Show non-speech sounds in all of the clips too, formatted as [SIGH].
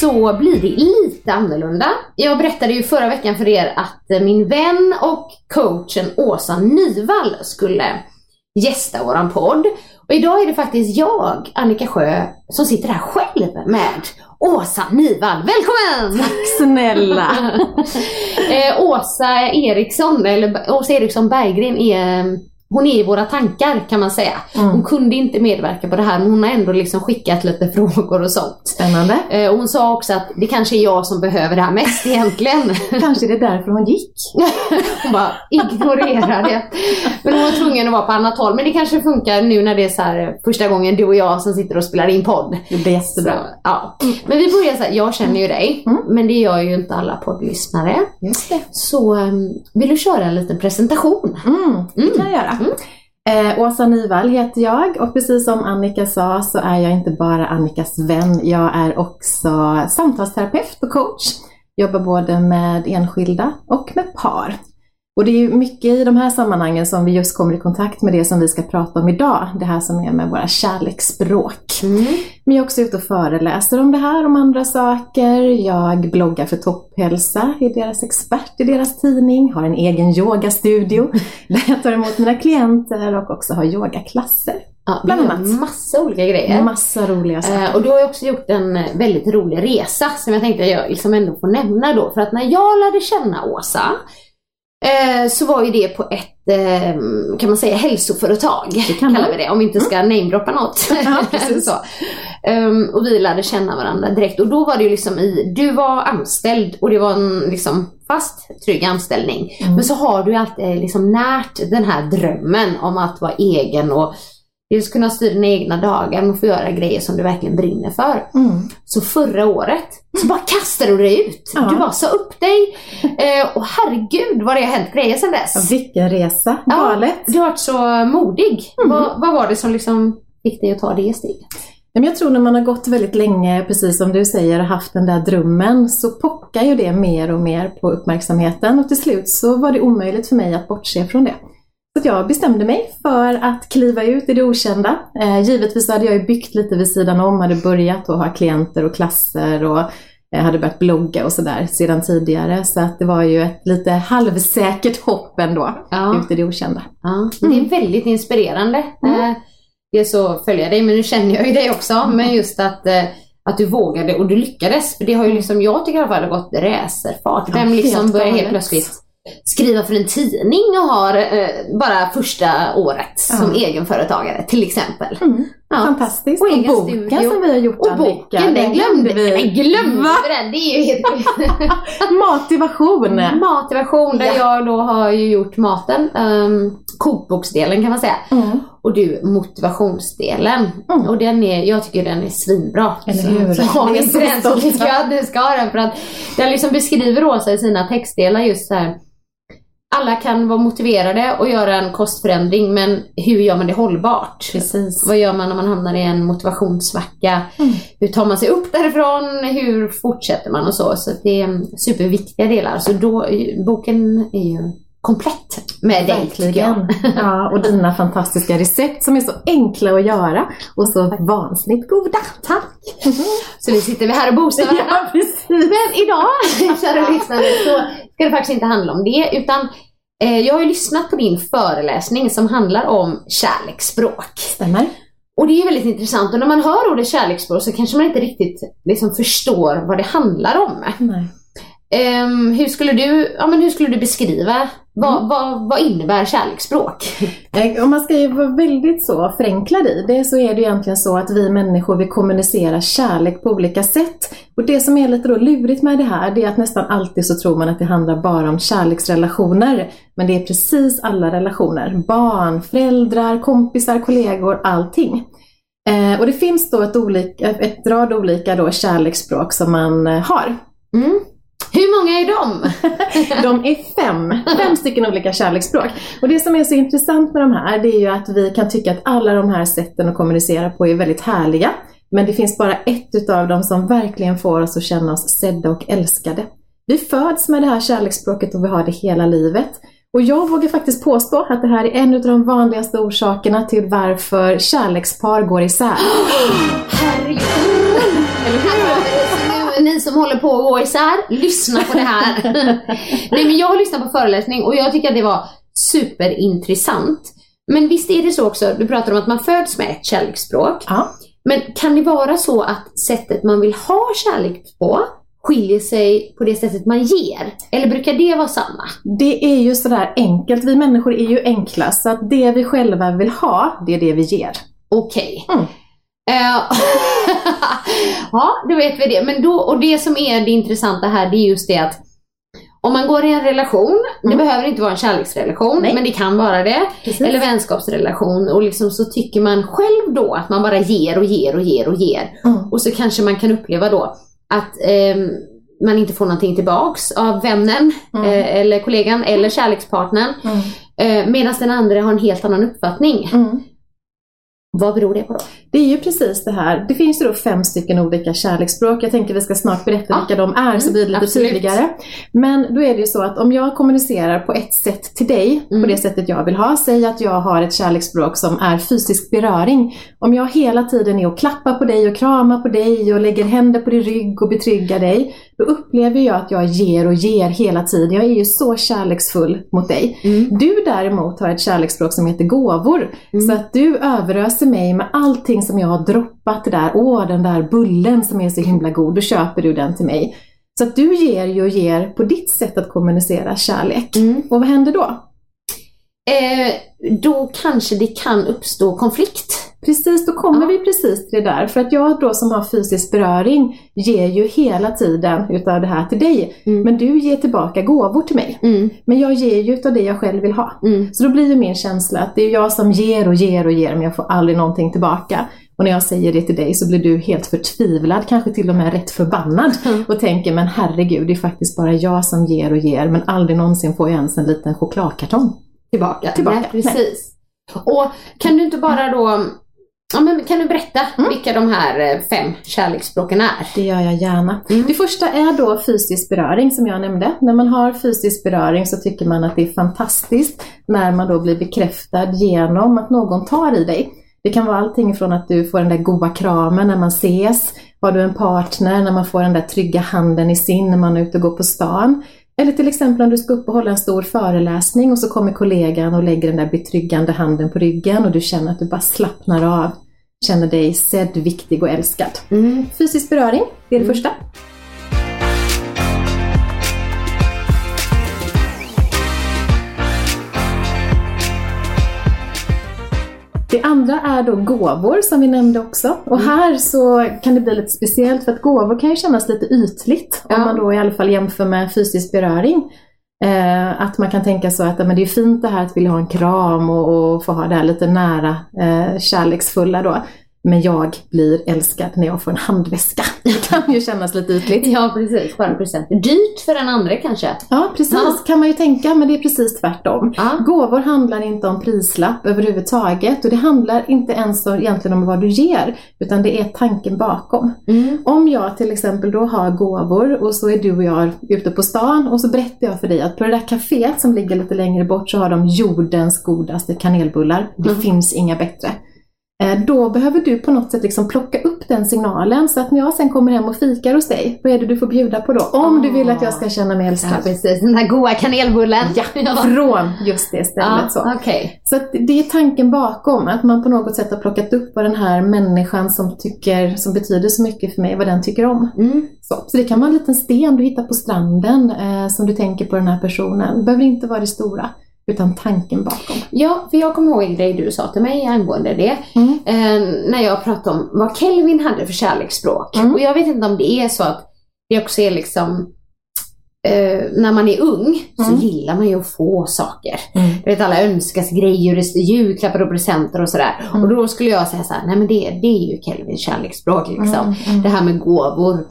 så blir det lite annorlunda. Jag berättade ju förra veckan för er att min vän och coachen Åsa Nyvall skulle gästa våran podd. Och idag är det faktiskt jag, Annika Sjö, som sitter här själv med Åsa Nyvall. Välkommen! Tack snälla! [LAUGHS] eh, Åsa Eriksson, eller Åsa Eriksson Berggren är hon är i våra tankar kan man säga. Mm. Hon kunde inte medverka på det här men hon har ändå liksom skickat lite [LAUGHS] frågor och sånt. Spännande. Eh, och hon sa också att det kanske är jag som behöver det här mest egentligen. [LAUGHS] Kanske det är därför hon gick. [LAUGHS] hon bara ignorerar det. Men hon var tvungen att vara på annat håll. Men det kanske funkar nu när det är så här första gången du och jag som sitter och spelar in podd. Det blir jättebra. Så, ja. Men vi börjar så här, jag känner ju dig. Mm. Men det gör ju inte alla poddlyssnare. Just det. Så um, vill du köra en liten presentation? Mm, det kan jag göra. Mm. Eh, Åsa Nyvall heter jag och precis som Annika sa så är jag inte bara Annikas vän. Jag är också samtalsterapeut och coach. Jobbar både med enskilda och med par. Och det är ju mycket i de här sammanhangen som vi just kommer i kontakt med det som vi ska prata om idag. Det här som är med våra kärleksspråk. Mm. Men jag är också ute och föreläser om det här, om andra saker. Jag bloggar för Topphälsa, är deras expert i deras tidning. Har en egen yogastudio där jag tar emot mina klienter och också har yogaklasser. Ja, Bland annat. Massa olika grejer. Massa roliga saker. Eh, och du har ju också gjort en eh, väldigt rolig resa som jag tänkte jag liksom ändå får nämna då. För att när jag lärde känna Åsa eh, så var ju det på ett, eh, kan man säga, hälsoföretag. Det kan kallar man. vi det, om vi inte ska namedroppa något. [LAUGHS] Ja, [LAUGHS] så. Ehm, och vi lärde känna varandra direkt. Och då var det ju liksom i, du var anställd och det var en liksom fast, trygg anställning. Mm. Men så har du alltid liksom närt den här drömmen om att vara egen och just kunna styra dina egna dagar och få göra grejer som du verkligen brinner för. Mm. Så förra året så bara kastade du dig ut. Ja. Du bara sa upp dig. Eh, och herregud vad det har hänt grejer sedan dess. Ja, vilken resa! Ja, Galet! Du har varit så modig. Mm. Vad, vad var det som liksom fick dig att ta det steget? Jag tror när man har gått väldigt länge, precis som du säger, och haft den där drömmen, så pockar ju det mer och mer på uppmärksamheten och till slut så var det omöjligt för mig att bortse från det. Så jag bestämde mig för att kliva ut i det okända. Eh, givetvis hade jag ju byggt lite vid sidan om, hade börjat att ha klienter och klasser och eh, hade börjat blogga och sådär sedan tidigare. Så att det var ju ett lite halvsäkert hopp ändå, Ja. ut i det okända. Ja, det är väldigt inspirerande. Mm. Eh, dels så följer jag dig, men nu känner jag ju dig också. Men just att, eh, att du vågade och du lyckades. För det har ju liksom, jag tycker i alla fall det gått racerfart. Vem liksom börjar helt plötsligt skriva för en tidning och har eh, bara första året som Ja. egenföretagare till exempel. Mm. Ja. Fantastiskt. Och Och, boken studio. som vi har gjort Och Annika, boken, den glömde vi. Men glömde Va? vi den? Det är ju helt [LAUGHS] Motivation. Motivation där Ja. jag då har ju gjort maten. Um, kokboksdelen kan man säga. Mm. Och du motivationsdelen. Mm. Och den är, jag tycker den är svinbra. Eller Så- hur? Så har ni inte den så tycker jag att ni ska ha den. För att den liksom beskriver Åsa i sina textdelar just så här. Alla kan vara motiverade och göra en kostförändring men hur gör man det hållbart? Precis. Vad gör man när man hamnar i en motivationssvacka? Mm. Hur tar man sig upp därifrån? Hur fortsätter man och så? Så det är superviktiga delar. Så då, boken är ju komplett med dig. Verkligen. Ja, och dina [LAUGHS] fantastiska recept som är så enkla att göra och så vansinnigt goda. Tack! [LAUGHS] Så nu sitter vi här och boostar varandra. Ja, precis. Men idag, [LAUGHS] kära lyssnare, så ska det faktiskt inte handla om det. Utan eh, jag har ju lyssnat på din föreläsning som handlar om kärleksspråk. Stämmer. Och det är väldigt intressant och när man hör ordet kärleksspråk så kanske man inte riktigt liksom förstår vad det handlar om. Nej. Ehm, hur, skulle du, ja, men hur skulle du beskriva, vad, Mm. vad, vad innebär kärleksspråk? [LAUGHS] Om man ska ju vara väldigt så förenklad i det så är det egentligen så att vi människor vi kommunicerar kärlek på olika sätt. Och det som är lite då lurigt med det här det är att nästan alltid så tror man att det handlar bara om kärleksrelationer. Men det är precis alla relationer. Barn, föräldrar, kompisar, kollegor, allting. Eh, och det finns då ett, olika, ett rad olika då kärleksspråk som man eh, har. Mm. Hur många är de? [LAUGHS] De är fem, fem stycken olika kärleksspråk. Och det som är så intressant med de här, det är ju att vi kan tycka att alla de här sätten att kommunicera på är väldigt härliga. Men det finns bara ett utav dem som verkligen får oss att känna oss sedda och älskade. Vi föds med det här kärleksspråket och vi har det hela livet. Och jag vågar faktiskt påstå att det här är en av de vanligaste orsakerna till varför kärlekspar går isär. [GASPS] Herregud. Eller hur? Ni som håller på att gå isär, lyssna på det här. [LAUGHS] Nej men jag har lyssnat på föreläsning och jag tycker att det var superintressant. Men visst är det så också, du pratar om att man föds med ett kärleksspråk. Ja. Men kan det vara så att sättet man vill ha kärlek på skiljer sig på det sättet man ger? Eller brukar det vara samma? Det är ju sådär enkelt, vi människor är ju enkla så att det vi själva vill ha, det är det vi ger. Okej. Mm. Eh, [LAUGHS] ja, då vet vi det. Men då, och det som är det intressanta här, det är just det att om man går i en relation, det Mm. behöver inte vara en kärleksrelation, Nej. men det kan vara det. Precis. Eller vänskapsrelation och liksom så tycker man själv då att man bara ger och ger och ger och ger. Mm. Och så kanske man kan uppleva då att ehm, man inte får någonting tillbaks av vännen Mm. eh, eller kollegan eller kärlekspartnern. Mm. Eh, Medan den andra har en helt annan uppfattning. Mm. Vad beror det på då? Det är ju precis det här. Det finns ju då fem stycken olika kärleksspråk. Jag tänker vi ska snart berätta Ja. vilka de är så blir det lite absolut. tydligare. Men då är det ju så att om jag kommunicerar på ett sätt till dig, Mm. på det sättet jag vill ha, säg att jag har ett kärleksspråk som är fysisk beröring. Om jag hela tiden är och klappar på dig och kramar på dig och lägger händer på din rygg och betryggar dig, då upplever jag att jag ger och ger hela tiden. Jag är ju så kärleksfull mot dig. Mm. Du däremot har ett kärleksspråk som heter gåvor. Så att du överöser mig med allting som jag har droppat det där. Åh, den där bullen som är så himla god. Då köper du den till mig. Så att du ger ju och ger på ditt sätt att kommunicera kärlek. Mm. Och vad händer då? Eh, då kanske det kan uppstå konflikt. Precis, då kommer Ja. vi precis till det där. För att jag då som har fysisk beröring ger ju hela tiden utav det här till dig. Mm. Men du ger tillbaka gåvor till mig. Mm. Men jag ger ju utav det jag själv vill ha. Mm. Så då blir ju min känsla att det är jag som ger och ger och ger men jag får aldrig någonting tillbaka. Och när jag säger det till dig så blir du helt förtvivlad, kanske till och med rätt förbannad och tänker men herregud det är faktiskt bara jag som ger och ger men aldrig någonsin får jag ens en liten chokladkartong. Tillbaka. Tillbaka, Nej, precis. Och kan du inte bara då, ja, men kan du berätta Mm. vilka de här eh, fem kärleksspråken är? Det gör jag gärna. Mm. Det första är då fysisk beröring som jag nämnde. När man har fysisk beröring så tycker man att det är fantastiskt när man då blir bekräftad genom att någon tar i dig. Det kan vara allting från att du får den där goda kramen när man ses, har du en partner, när man får den där trygga handen i sin när man är ute och går på stan. Eller till exempel om du ska upp och hålla en stor föreläsning och så kommer kollegan och lägger den där betryggande handen på ryggen och du känner att du bara slappnar av. känner dig sedd, viktig och älskad. Mm. Fysisk beröring, det är det första. Det andra är då gåvor som vi nämnde också. Och här så kan det bli lite speciellt för att gåvor kan ju kännas lite ytligt Ja. om man då i alla fall jämför med fysisk beröring. Eh, att man kan tänka så att men det är fint det här att vilja ha en kram och, och få ha det här lite nära, eh, kärleksfulla då. Men jag blir älskad när jag får en handväska. [LAUGHS] Det kan ju kännas lite ytligt. Ja, precis. Bara presenter. Dyrt för den andra kanske. Ja, precis Ja. kan man ju tänka, men det är precis tvärtom. Ja. Gåvor handlar inte om prislapp överhuvudtaget och det handlar inte ens om, egentligen om vad du ger, utan det är tanken bakom. Mm. Om jag till exempel då har gåvor och så är du och jag ute på stan och så berättar jag för dig att på det där kaféet som ligger lite längre bort så har de jordens godaste kanelbullar. Det Mm. finns inga bättre. Eh, Då behöver du på något sätt liksom plocka upp den signalen så att när jag sen kommer hem och fikar hos dig, vad är det du får bjuda på då? Om du vill att jag ska känna mig Ja, älskad. precis. Den där goda kanelbullen. Ja, från just det stället. ja så. okej. Så det är tanken bakom, att man på något sätt har plockat upp vad den här människan som tycker, som betyder så mycket för mig, vad den tycker om. Mm. Så, så det kan vara en liten sten du hittar på stranden eh, som du tänker på den här personen. Det behöver inte vara det stora, utan tanken bakom. Ja, för jag kommer ihåg en grej du sa till mig angående det. Mm. Eh, när jag pratade om vad Kelvin hade för kärleksspråk. Mm. Och jag vet inte om det är så att det också är liksom eh, när man är ung så Mm. gillar man ju att få saker. Mm. Du vet alla önskas grejer, julklappar och presenter och sådär. Mm. Och då skulle jag säga så här, nej men det, det är ju Kelvins kärleksspråk liksom. Mm. Det här med gåvor.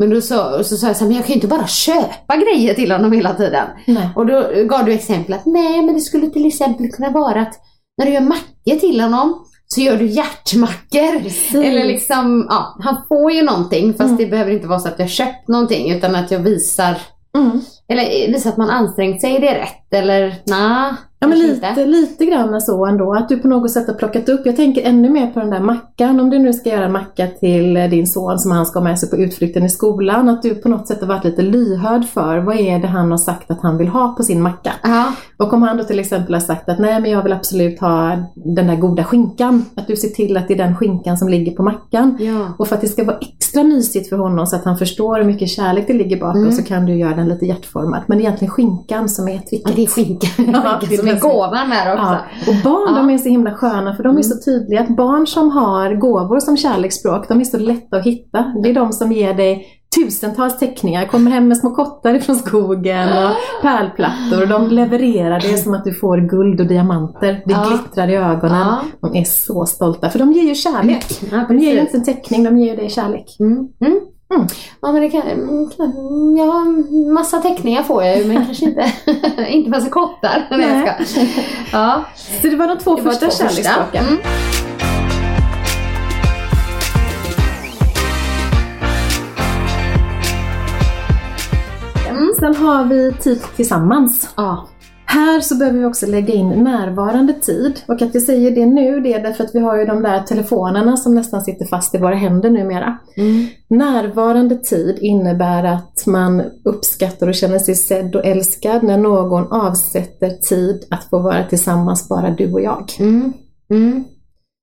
Men då så, så sa jag så här, men jag kan ju inte bara köpa grejer till honom hela tiden. Nej. Och då gav du exempel att nej men det skulle till exempel kunna vara att när du gör mackor till honom så gör du hjärtmackor. Precis. Eller liksom, ja, han får ju någonting fast Mm. det behöver inte vara så att jag köpt någonting utan att jag visar, Mm. Eller visar att man ansträngt sig, det är rätt eller nej. Ja men lite, lite grann så ändå, att du på något sätt har plockat upp, jag tänker ännu mer på den där mackan, om du nu ska göra en macka till eh, din son som han ska ha med sig på utflykten i skolan, att du på något sätt har varit lite lyhörd för vad är det han har sagt att han vill ha på sin macka. Ja, Och om han då till exempel har sagt att nej men jag vill absolut ha den där goda skinkan, att du ser till att det är den skinkan som ligger på mackan. ja. Och för att det ska vara extra mysigt för honom så att han förstår hur mycket kärlek det ligger bakom Mm. så kan du göra den lite hjärtformad. Men det är egentligen skinkan som är Ja, tricket. det är skinkan, [LAUGHS] Ja, skinkan som är gåvan där också. Ja. Och barn Ja. de är så himla sköna för de är Mm. så tydliga att barn som har gåvor som kärleksspråk, de är så lätta att hitta. Det är de som ger dig tusentals teckningar, kommer hem med små kottar ifrån skogen och [GASPS] pärlplattor och de levererar det som att du får guld och diamanter. Det Ja. glittrar i ögonen. Ja. De är så stolta för de ger ju kärlek. Ja, De ger ju inte en teckning, de ger ju dig kärlek. Mm. Mm. Mm. Ja men det kan, mm, ja massa teckningar får jag ju men kanske inte, [LAUGHS] inte massa kottar. [LAUGHS] Nej. Jag. Ja, Så det var de två det första första. kärleksspråken. Mm. Mm. Sen har vi tid tillsammans. Ja. Här så behöver vi också lägga in närvarande tid. Och att jag säger det nu, det är därför att vi har ju de där telefonerna som nästan sitter fast i våra händer numera. Mm. Närvarande tid innebär att man uppskattar och känner sig sedd och älskad när någon avsätter tid att få vara tillsammans, bara du och jag. Mm. Mm.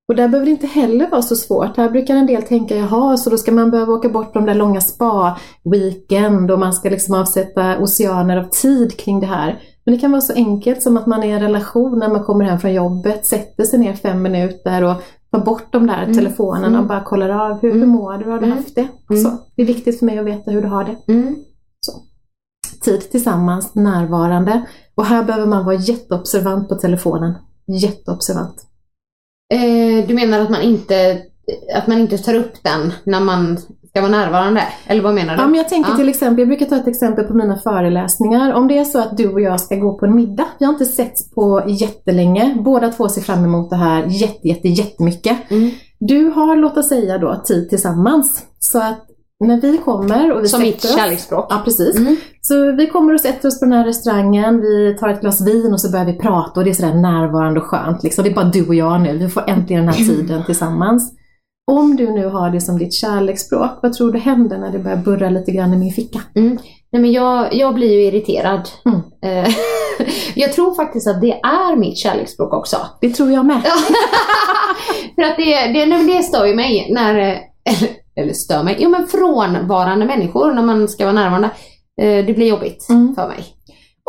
Och där behöver det inte heller vara så svårt. Här brukar en del tänka, jaha, så då ska man behöva åka bort på de där långa spa-weekend och man ska liksom avsätta oceaner av tid kring det här. Men det kan vara så enkelt som att man är i en relation när man kommer hem från jobbet, sätter sig ner fem minuter och tar bort de där Mm. telefonerna Mm. och bara kollar av, hur, hur Mm. mår du, hur har du Mm. haft det? Mm. Så, det är viktigt för mig att veta hur du har det. Mm. Tid tillsammans, närvarande. Och här behöver man vara jätteobservant på telefonen. Jätteobservant. Eh, du menar att man inte att man inte tar upp den när man ska vara närvarande? Eller vad menar du? Ja, men jag tänker Ja. till exempel, jag brukar ta ett exempel på mina föreläsningar. Om det är så att du och jag ska gå på en middag, vi har inte setts på jättelänge, båda två ser fram emot det här jätte, jätte, jättemycket. Mm. Du har, låt oss säga då, tid tillsammans. Så att när vi kommer och vi Som mitt kärleksspråk? Ja, precis. Mm. Så vi kommer och sätter oss på den här restaurangen, vi tar ett glas vin och så börjar vi prata och det är sådär närvarande och skönt. Liksom. Det är bara du och jag nu, vi får äntligen den här [CLEARS THROAT] tiden tillsammans. Om du nu har det som ditt kärleksspråk, vad tror du händer när det börjar burra lite grann i min ficka? Nej men jag, jag blir ju irriterad. Mm. Eh, [LAUGHS] jag tror faktiskt att det är mitt kärleksspråk också. Det tror jag med. [LAUGHS] För att det, det, det stör ju mig när, eh, eller, eller stör mig, jo men frånvarande människor när man ska vara närvarande. Eh, Det blir jobbigt Mm. för mig.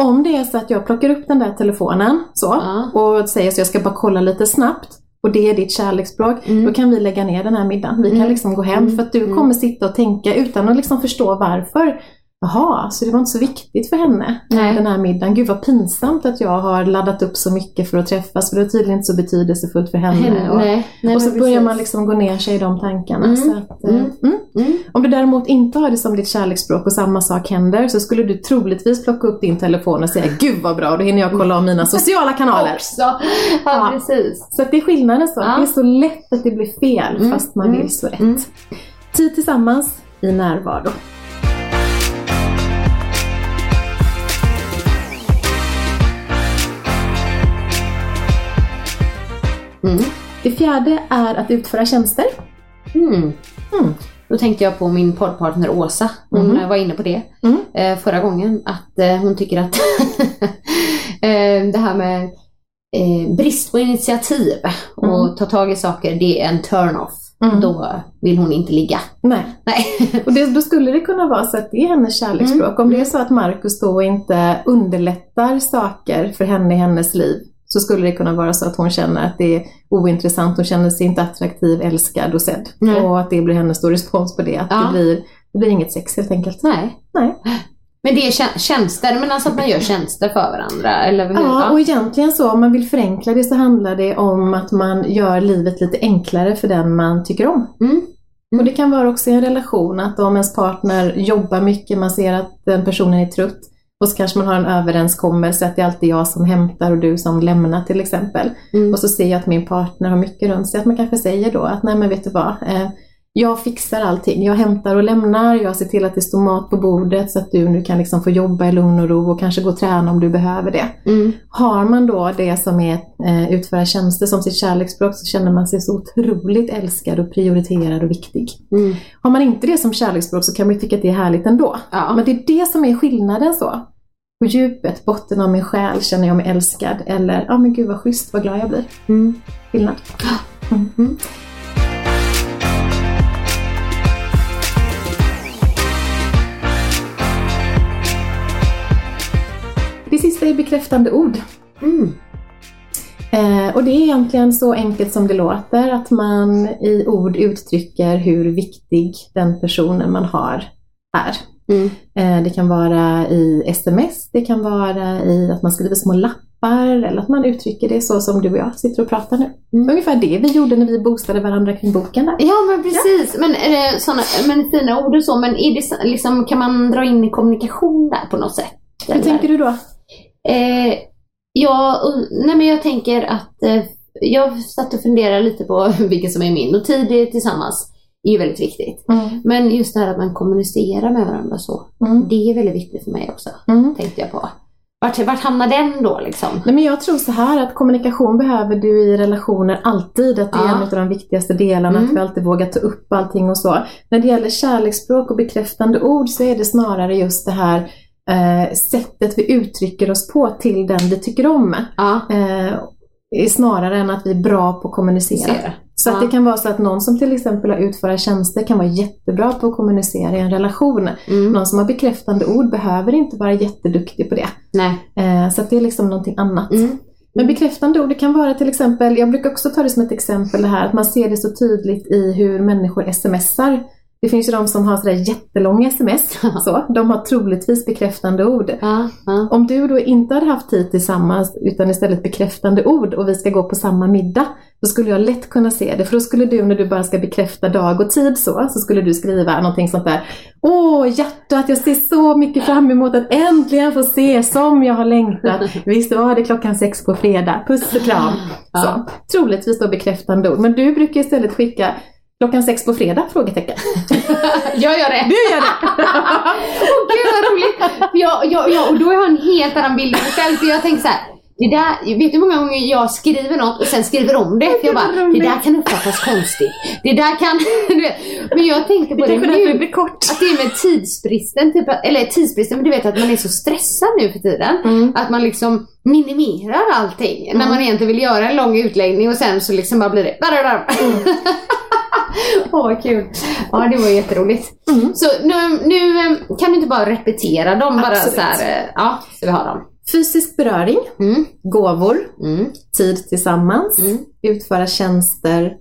Om det är så att jag plockar upp den där telefonen så Ja. och säger så jag ska bara kolla lite snabbt och det är ditt kärleksspråk, Mm. då kan vi lägga ner den här middagen. Vi kan Mm. liksom gå hem Mm. för att du Mm. kommer sitta och tänka utan att liksom förstå varför. Jaha, så det var inte så viktigt för henne Nej. den här middagen. Gud vad pinsamt att jag har laddat upp så mycket för att träffas för det är tydligen inte så betydelsefullt för henne. Henne, och, nej, nej, och så börjar precis. man liksom gå ner sig i de tankarna. Mm. Att, eh, Mm. mm. Mm. Om du däremot inte har det som ditt kärleksspråk och samma sak händer så skulle du troligtvis plocka upp din telefon och säga Gud vad bra, då hinner jag kolla om mina sociala kanaler. Också. Ja, Ja. precis. Så det är skillnaden så. Ja. Det är så lätt att det blir fel Mm, fast man mm, vill så rätt. mm. Tid tillsammans i närvaro. Mm. Det fjärde är att utföra tjänster. Mm. Mm. Då tänkte jag på min poddpartner Åsa. Hon eh, var inne på det Mm. eh, förra gången. Att eh, hon tycker att [LAUGHS] eh, det här med eh, brist på initiativ och Mm. ta tag i saker, det är en turn-off. Mm. Då vill hon inte ligga. Nej. Nej. [LAUGHS] Och det, då skulle det kunna vara så att det är hennes kärleksspråk. Mm. Om det är så att Markus då inte underlättar saker för henne i hennes liv så skulle det kunna vara så att hon känner att det är ointressant, hon känner sig inte attraktiv, älskad och sedd. Nej. Och att det blir hennes då respons på det, att Ja. det, blir, det blir inget sex helt enkelt. Nej. Nej. Men det är tjä- tjänster, men alltså att man gör tjänster för varandra, eller hur? Ja, och egentligen så om man vill förenkla det så handlar det om att man gör livet lite enklare för den man tycker om. Mm. Mm. Och det kan vara också i en relation att om ens partner jobbar mycket, man ser att den personen är trött och så kanske man har en överenskommelse att det är alltid jag som hämtar och du som lämnar till exempel. Mm. Och så ser jag att min partner har mycket runt sig, att man kanske säger då att nej men vet du vad, eh, jag fixar allting. Jag hämtar och lämnar, jag ser till att det står mat på bordet så att du nu kan liksom få jobba i lugn och ro och kanske gå och träna om du behöver det. Mm. Har man då det som är eh, utföra tjänster som sitt kärleksspråk så känner man sig så otroligt älskad och prioriterad och viktig. Mm. Har man inte det som kärleksspråk så kan man ju tycka att det är härligt ändå. Ja. Men det är det som är skillnaden så. På djupet, botten av min själ känner jag mig älskad eller ja men gud vad schysst, vad glad jag blir. Mm. Skillnad. Mm. Det är bekräftande ord. Mm. Eh, och det är egentligen så enkelt som det låter, att man i ord uttrycker hur viktig den personen man har är. Mm. Eh, det kan vara i sms, det kan vara i att man skriver små lappar eller att man uttrycker det så som du och jag sitter och pratar nu. Mm. Ungefär det vi gjorde när vi boostade varandra kring boken där. Ja men precis, men, är det såna, men fina ord och så, men är det, liksom, kan man dra in kommunikation där på något sätt? Hur tänker du då? Eh, ja, och- nej men jag tänker att eh, jag satt och funderade lite på [LAUGHS] vilken som är min och tid tillsammans är ju väldigt viktigt. Mm. Men just det här att man kommunicerar med varandra så, Mm. det är väldigt viktigt för mig också, Mm. tänkte jag på. Vart, vart hamnar den då liksom? Nej, men jag tror så här att kommunikation behöver du i relationer alltid. Att det är Ja. en av de viktigaste delarna, Mm. att vi alltid vågar ta upp allting och så. När det gäller kärleksspråk och bekräftande ord så är det snarare just det här eh, sättet vi uttrycker oss på till den vi tycker om. Ja, Eh, snarare än att vi är bra på att kommunicera. Så att Ja. det kan vara så att någon som till exempel har utföra tjänster kan vara jättebra på att kommunicera i en relation. Mm. Någon som har bekräftande ord behöver inte vara jätteduktig på det. Nej. Eh, så att det är liksom någonting annat. Mm. Men bekräftande ord, det kan vara till exempel, jag brukar också ta det som ett exempel det här, att man ser det så tydligt i hur människor smsar. Det finns ju de som har sådär jättelånga sms, [LAUGHS] så, de har troligtvis bekräftande ord. Ja, ja. Om du då inte hade haft tid tillsammans utan istället bekräftande ord och vi ska gå på samma middag, då skulle jag lätt kunna se det. För då skulle du när du bara ska bekräfta dag och tid så, så skulle du skriva någonting sånt där. Åh hjärtat, jag ser så mycket fram emot att äntligen få se som jag har längtat. [LAUGHS] Visst var det klockan sex på fredag. Puss och kram. Ja. Så, troligtvis då bekräftande ord. Men du brukar istället skicka klockan sex på fredag? Frågetecken. [LAUGHS] Jag gör det! Du gör det! [LAUGHS] Åh gud vad roligt! Jag, jag, jag, och då har jag en helt annan bild av mig själv. För jag tänker så här. det där, vet du hur många gånger jag skriver något och sen skriver om det? Jag bara, det där kan uppfattas konstigt. Det där kan, [LAUGHS] du vet. Men jag tänkte på Det det nu. blir kort. Att det är med tidsbristen, typ, eller tidsbristen, men du vet att man är så stressad nu för tiden. Mm. Att man liksom minimerar allting när Mm. man egentligen vill göra en lång utläggning och sen så liksom bara blir det [LAUGHS] Åh vad kul. Ja det var jätteroligt. Mm. Så nu, nu eh, kan du inte bara repetera dem bara Absolut. så här, eh, ja så vi har dem. Fysisk beröring, Mm, gåvor, mm, tid tillsammans, mm. utföra tjänster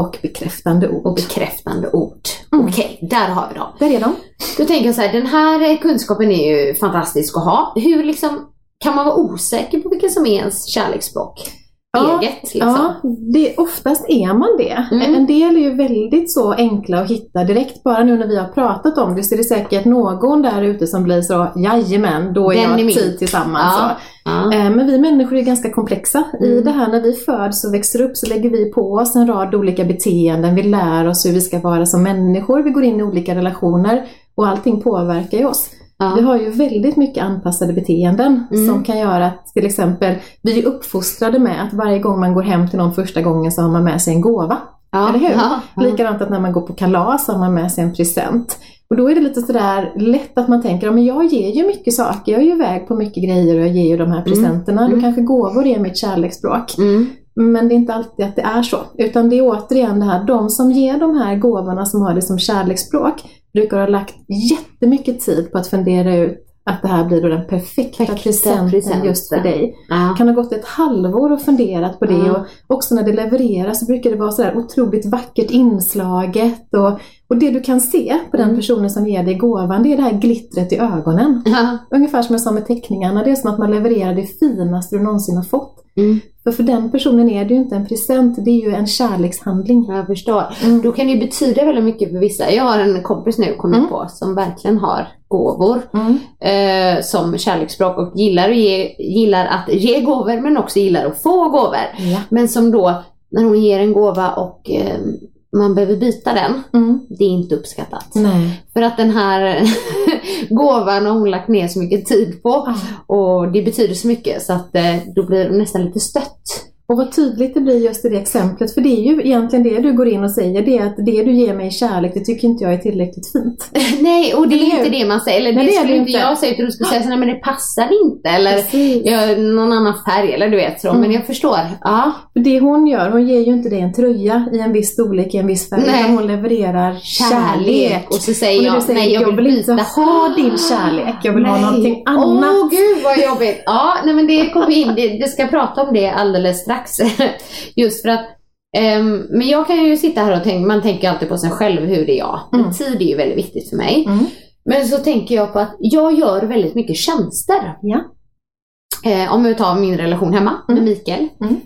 och bekräftande ord. Och bekräftande ord. Mm. Okej, där har vi dem. Där är de. Då tänker jag så här, den här kunskapen är ju fantastisk att ha. Hur liksom, kan man vara osäker på vilken som är ens kärleksspråk? Ja, Eget liksom. Ja, det, oftast är man det. Mm. En del är ju väldigt så enkla att hitta direkt. Bara nu när vi har pratat om det så är det säkert någon där ute som blir så, jajamän, då är Den jag är min." tid tillsammans. Ja, ja. Eh, Men vi människor är ganska komplexa. I Mm. det här när vi föds och växer upp så lägger vi på oss en rad olika beteenden. Vi lär oss hur vi ska vara som människor. Vi går in i olika relationer och allting påverkar ju oss. Ja. Vi har ju väldigt mycket anpassade beteenden Mm. som kan göra att till exempel vi är uppfostrade med att varje gång man går hem till någon första gången så har man med sig en gåva. ja. eller hur? Ja, ja. Likadant att när man går på kalas har man med sig en present. Och då är det lite sådär lätt att man tänker, ja, men jag ger ju mycket saker, jag är ju iväg på mycket grejer och jag ger ju de här presenterna. Mm. Då kanske gåvor är mitt kärleksspråk. Mm. Men det är inte alltid att det är så. Utan det är återigen det här, de som ger de här gåvorna som har det som kärleksspråk brukar ha lagt jättemycket tid på att fundera ut att det här blir då den perfekta Perfekta presenten, presenten. just för dig. Ja. kan ha gått ett halvår och funderat på det Ja. och också när det levereras så brukar det vara sådär otroligt vackert inslaget och, och det du kan se på den Mm. personen som ger dig gåvan det är det här glittret i ögonen. Ja. Ungefär som jag sa med teckningarna, det är som att man levererar det finaste du någonsin har fått. Mm. För för den personen är det ju inte en present, det är ju en kärlekshandling. Jag förstår. Mm. Då kan det ju betyda väldigt mycket för vissa. Jag har en kompis nu, kom jag Mm. på, som verkligen har gåvor Mm. eh, som kärleksspråk och gillar att, ge, gillar att ge gåvor men också gillar att få gåvor. Ja. Men som då, när hon ger en gåva och eh, man behöver byta den, Mm. det är inte uppskattat. Nej. För att den här [LAUGHS] gåvan har hon lagt ner så mycket tid på Ah. och det betyder så mycket så att eh, då blir det nästan lite stött. Och vad tydligt det blir just i det exemplet, för det är ju egentligen det du går in och säger, det är att det du ger mig i kärlek, det tycker inte jag är tillräckligt fint. [LAUGHS] Nej, och det är inte det man säger. Eller Nej, det, det skulle det inte jag säga utan du skulle säga så, nej men det passar inte. Eller Precis. ja, någon annan färg eller du vet så. Mm. Men jag förstår. Ja. Det hon gör, hon ger ju inte dig en tröja i en viss storlek, i en viss färg, Nej. utan hon levererar kärlek. Och så säger Och jag, säger, nej jag vill, vill inte ha din kärlek, jag vill ha Nej. någonting annat. Åh gud vad jobbigt. Ja, nej men det kommer in. Det, det ska prata om det alldeles strax. [LAUGHS] Just för att ehm, men jag kan ju sitta här och tänka, man tänker alltid på sig själv, hur är jag? Men Mm. tid är ju väldigt viktigt för mig. Mm. Men så tänker jag på att jag gör väldigt mycket tjänster. Ja. Eh, om vi tar min relation hemma med Mm. Mikael. Mm.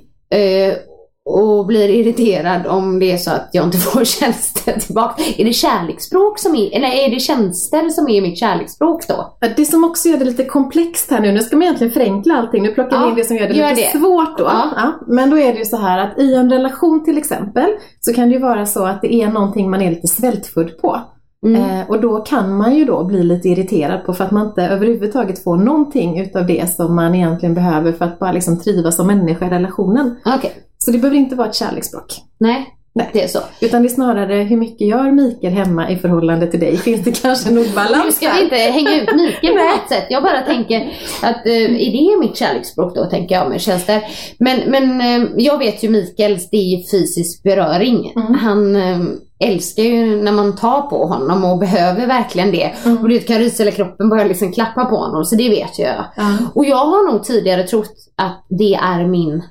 Och blir irriterad om det är så att jag inte [LAUGHS] får tjänster tillbaka. Är det kärleksspråk som är, eller är det tjänster som är mitt kärleksspråk då? Det som också gör det lite komplext här nu, nu ska man egentligen förenkla allting, nu plockar vi Ja, in det som gör det gör lite det. svårt då. Ja. Ja, men då är det ju så här att i en relation till exempel, så kan det ju vara så att det är någonting man är lite svältfödd på. Mm. Eh, och då kan man ju då bli lite irriterad på för att man inte överhuvudtaget får någonting utav det som man egentligen behöver för att bara liksom trivas som människa i relationen. Okej, Så det behöver inte vara ett kärleksspråk. nej. Nej. Det är så. Utan det är snarare hur mycket gör Mikael hemma i förhållande till dig? Finns det kanske nog balans Nu ska vi inte hänga ut Mikael på något sätt. Jag bara tänker att eh, är det mitt kärleksspråk då, tänker jag med tjänster. Men, men eh, jag vet ju Mikaels, det är ju fysisk beröring. Mm. Han eh, älskar ju när man tar på honom och behöver verkligen det. Mm. Och det kan rysa eller kroppen börjar liksom klappa på honom, så det vet jag. Ja. Och jag har nog tidigare trott att det är min,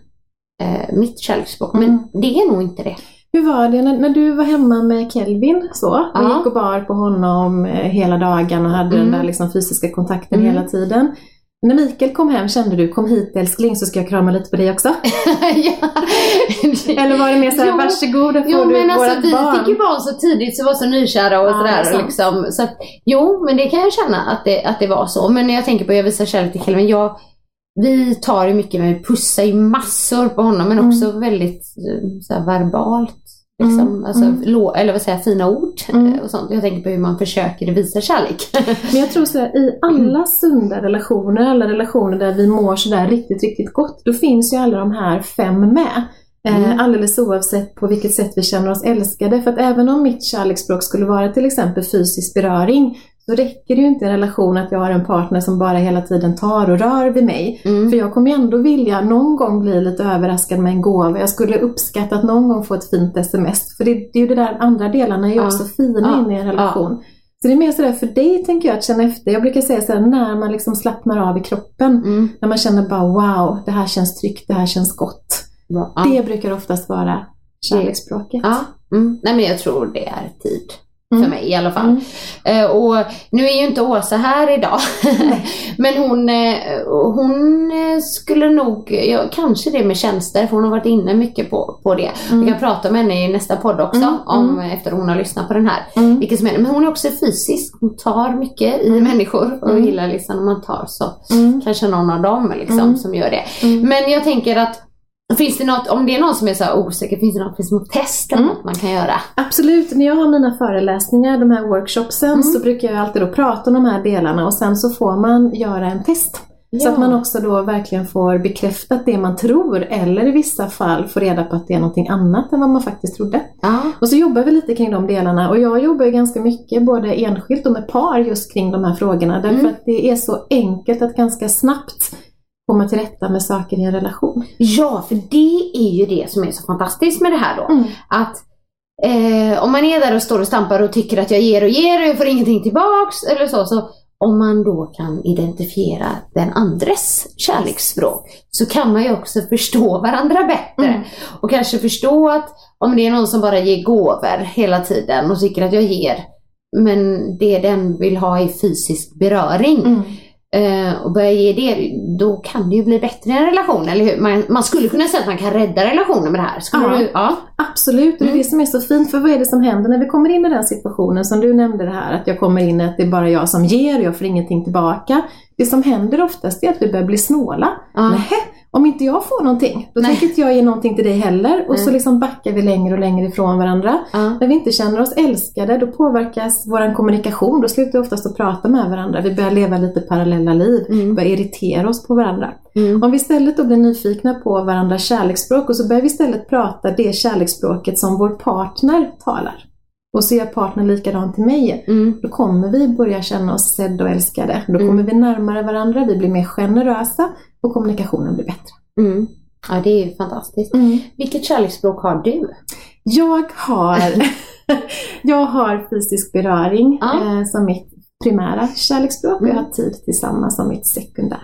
eh, mitt kärleksspråk, men Mm. det är nog inte det. Hur var det när, när du var hemma med Kelvin så? Och Ja. gick och bar på honom eh, hela dagen och hade Mm. den där liksom fysiska kontakten Mm. hela tiden. När Mikael kom hem kände du, kom hit älskling så ska jag krama lite på dig också? [LAUGHS] ja. [LAUGHS] Eller var det mer såhär, Jo. varsågod här får Jo du men alltså vårat vi barn? fick ju barn så tidigt så var så nykära och Ja, sådär. liksom, så att, jo men det kan jag känna att det, att det var så. Men när jag tänker på jag visar kärlek till Kelvin, jag, vi tar ju mycket med, vi pussar ju massor på honom men Mm. också väldigt eh, så här, verbalt. Liksom. Mm, Alltså, mm. eller vad säger fina ord Mm. eh, och sånt. Jag tänker på hur man försöker visa kärlek. [LAUGHS] Men jag tror så här, i alla sunda relationer, alla relationer där vi mår sådär riktigt, riktigt gott, då finns ju alla de här fem med. Mm. Eh, alldeles oavsett på vilket sätt vi känner oss älskade. För att även om mitt kärleksspråk skulle vara till exempel fysisk beröring, så räcker det ju inte i en relation att jag har en partner som bara hela tiden tar och rör vid mig. Mm. För jag kommer ändå vilja någon gång bli lite överraskad med en gåva. Jag skulle uppskatta att någon gång få ett fint sms. För det, det är ju det där andra delarna är ju Ja. också fina Ja. in i en relation. Så det är mer sådär för dig tänker jag att känna efter. Jag brukar säga såhär när man liksom slappnar av i kroppen. Mm. När man känner bara wow, det här känns tryggt, det här känns gott. Ja. Det brukar oftast vara kärleksspråket. Ja. Mm. Nej men jag tror det är tid. Mm. För mig i alla fall. Mm. Eh, och nu är ju inte Åsa här idag. [LAUGHS] Men hon, eh, hon eh, skulle nog, ja, kanske det med tjänster, för hon har varit inne mycket på, på det. Mm. Vi kan prata med henne i nästa podd också, Mm, om, efter hon har lyssnat på den här. Mm. Vilket som är, men hon är också fysisk, hon tar mycket i människor och Mm. gillar liksom när man tar så. Mm. Kanske någon av dem liksom Mm. som gör det. Mm. Men jag tänker att Finns det något, om det är någon som är så osäker, finns det något, finns det något test eller Mm. något man kan göra? Absolut, när jag har mina föreläsningar, de här workshopsen, Mm. så brukar jag alltid då prata om de här delarna och sen så får man göra en test. Så Ja. att man också då verkligen får bekräftat det man tror eller i vissa fall får reda på att det är någonting annat än vad man faktiskt trodde. Ja. Och så jobbar vi lite kring de delarna och jag jobbar ju ganska mycket både enskilt och med par just kring de här frågorna därför Mm. att det är så enkelt att ganska snabbt komma till rätta med saker i en relation. Ja, för det är ju det som är så fantastiskt med det här då. Mm. Att eh, om man är där och står och stampar och tycker att jag ger och ger och jag får ingenting tillbaks eller så, så om man då kan identifiera den andres kärleksspråk så kan man ju också förstå varandra bättre. Mm. Och kanske förstå att om det är någon som bara ger gåvor hela tiden och tycker att jag ger men det den vill ha är fysisk beröring Mm. Eh, och börja ge det, då kan det ju bli bättre i en relation, eller hur? Man, man skulle kunna säga att man kan rädda relationen med det här. Skulle Ja. du? Ja. Absolut, och det är Mm. det som är så fint. För vad är det som händer när vi kommer in i den situationen som du nämnde det här, att jag kommer in att det är bara jag som ger och jag får ingenting tillbaka. Det som händer oftast är att vi börjar bli snåla. Ja. Nähä, om inte jag får någonting, då Nej. tänker inte jag ge någonting till dig heller. Och så Nej. liksom backar vi längre och längre ifrån varandra. Ja. När vi inte känner oss älskade, då påverkas vår kommunikation. Då slutar vi oftast att prata med varandra. Vi börjar leva lite parallella liv. Mm. börjar irritera oss på varandra. Mm. Om vi istället då blir nyfikna på varandras kärleksspråk och så börjar vi istället prata det kärleksspråket som vår partner talar. Och så gör partnern likadant till mig. Mm. Då kommer vi börja känna oss sedda och älskade. Då Mm. kommer vi närmare varandra, vi blir mer generösa och kommunikationen blir bättre. Mm. Ja, det är ju fantastiskt. Vilket kärleksspråk har du? Jag har, [LAUGHS] jag har fysisk beröring Ja. eh, som mitt primära kärleksspråk och jag Mm. har tid tillsammans som mitt sekundära.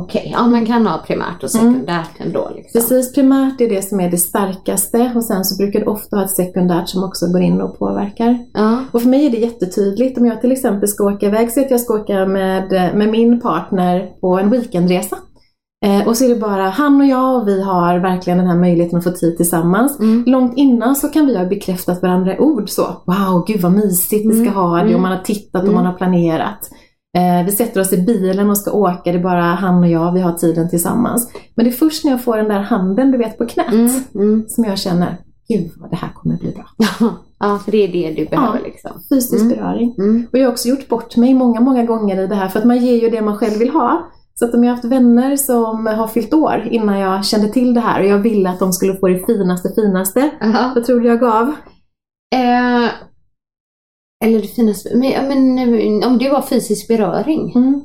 Okej, ja man kan ha primärt och sekundärt ändå. Liksom. Precis, primärt är det som är det starkaste och sen så brukar det ofta ha ett sekundärt som också går in och påverkar. Ja. Och för mig är det jättetydligt om jag till exempel ska åka iväg, så att jag ska åka med, med min partner på en weekendresa. Eh, och så är det bara han och jag och vi har verkligen den här möjligheten att få tid tillsammans. Mm. Långt innan så kan vi ha bekräftat varandra i ord så. Wow, gud vad mysigt vi ska Mm, ha det mm. och man har tittat och Mm. man har planerat. Eh, vi sätter oss i bilen och ska åka, det är bara han och jag, vi har tiden tillsammans. Men det är först när jag får den där handen, du vet, på knät Mm. Mm. som jag känner, gud vad det här kommer bli bra. [LAUGHS] ja, för det är det du behöver liksom. Fysisk Mm. beröring. Mm. Och jag har också gjort bort mig många, många gånger i det här för att man ger ju det man själv vill ha. Så att om jag har haft vänner som har fyllt år innan jag kände till det här och jag ville att de skulle få det finaste, finaste. Jaha. Vad tror du jag gav? Eh, eller det finaste, men, men om det var fysisk beröring, Mm.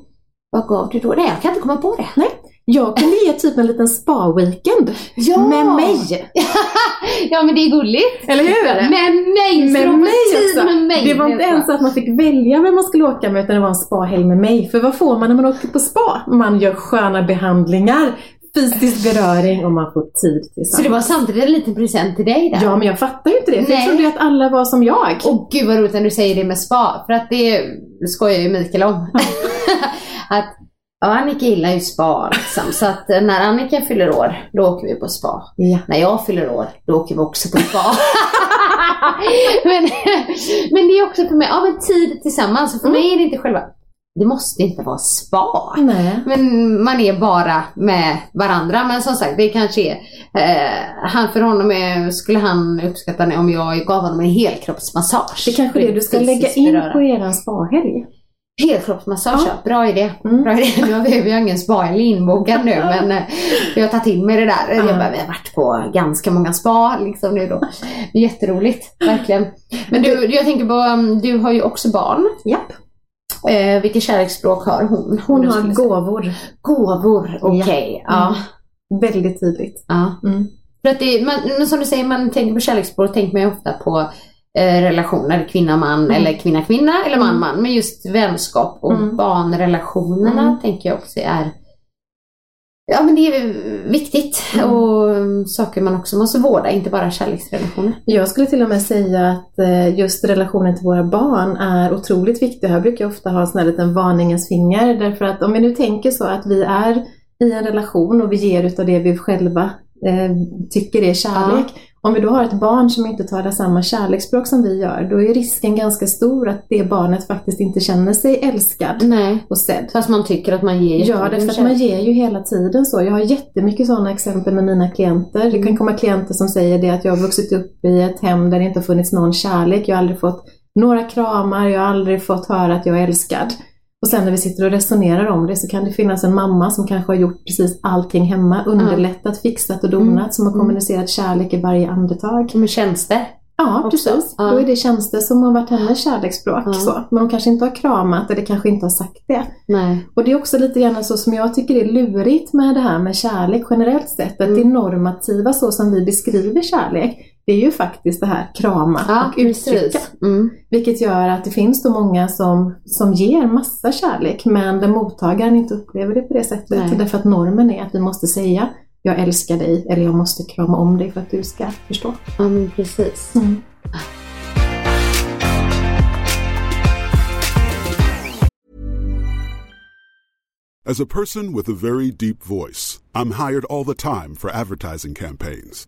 vad gav du då? Nej, jag kan inte komma på det. Jag kunde ge typ en liten spa-weekend Ja! med mig. [LAUGHS] ja men det är gulligt. Eller hur? Med mig! Med mig också. Med mig. Det var inte ens att man fick välja vem man skulle åka med utan det var en spahelg med mig. För vad får man när man åker på spa? Man gör sköna behandlingar, fysisk beröring och man får tid tillsammans. Så det var samtidigt en liten present till dig där? Ja, men jag fattar ju inte det. För jag trodde att alla var som jag. Åh gud vad roligt när du säger det med spa, för att det skojar ju Mikael om. [LAUGHS] att ja, Annika gillar ju spa liksom, så att eh, när Annika fyller år, då åker vi på spa. Ja. När jag fyller år, då åker vi också på spa. [LAUGHS] men, men det är också för mig, ja men tid tillsammans. För Mm. mig är det inte själva det måste inte vara spa. Nej. Men man är bara med varandra. Men som sagt, det kanske är... Eh, han för honom är, skulle han uppskatta om jag gav honom en helkroppsmassage. Det kanske är det du ska lägga in beröra. på eran spahelg. Helkroppsmassage, Ja. bra idé. Mm. Bra idé. Nu har vi, vi har ingen spa inbokad nu [LAUGHS] men eh, jag har tagit till mig det där. Jag bara, vi har varit på ganska många spa liksom nu då. Jätteroligt, verkligen. Men du, jag tänker på, um, du har ju också barn. Japp. Eh, vilket kärleksspråk har hon? Hon har gåvor. gåvor. Okej, ja. Väldigt tydligt. ja. Mm. För att det, man, men som du säger, man tänker på kärleksspråk tänker man ju ofta på eh, relationer, kvinna-man Mm. eller kvinna-kvinna eller man-man. Men just vänskap och Mm. barnrelationerna Mm. tänker jag också är Ja men det är viktigt Mm. och saker man också måste vårda, inte bara kärleksrelationer. Jag skulle till och med säga att eh, just relationen till våra barn är otroligt viktig. Här brukar jag ofta ha en sån här liten varningens finger. Därför att om vi nu tänker så att vi är i en relation och vi ger utav det vi själva eh, tycker är kärlek. Om vi då har ett barn som inte talar samma kärleksspråk som vi gör, då är risken ganska stor att det barnet faktiskt inte känner sig älskad Nej. och sedd. Fast man tycker att man ger Ja, jättemycket därför att man ger ju hela tiden så. Jag har jättemycket sådana exempel med mina klienter. Det kan komma klienter som säger det att jag har vuxit upp i ett hem där det inte har funnits någon kärlek. Jag har aldrig fått några kramar, jag har aldrig fått höra att jag är älskad. Och sen när vi sitter och resonerar om det så kan det finnas en mamma som kanske har gjort precis allting hemma, underlättat, fixat och donat, som har kommunicerat kärlek i varje andetag. Känns det? Ja, Också. precis. Ja. Då är det tjänster som har varit hennes kärleksspråk. Ja. Så. Men hon kanske inte har kramat eller kanske inte har sagt det. Nej. Och det är också lite grann så som jag tycker är lurigt med det här med kärlek generellt sett. Att Mm. det normativa så som vi beskriver kärlek, det är ju faktiskt det här krama Ja, och uttrycka. Mm. Vilket gör att det finns då många som, som ger massa kärlek men där mottagaren inte upplever det på det sättet. Nej. Därför att normen är att vi måste säga jag älskar dig eller jag måste krama om dig för att du ska förstå. Ja, men precis. Mm. As a person with a very deep voice, I'm hired all the time for advertising campaigns.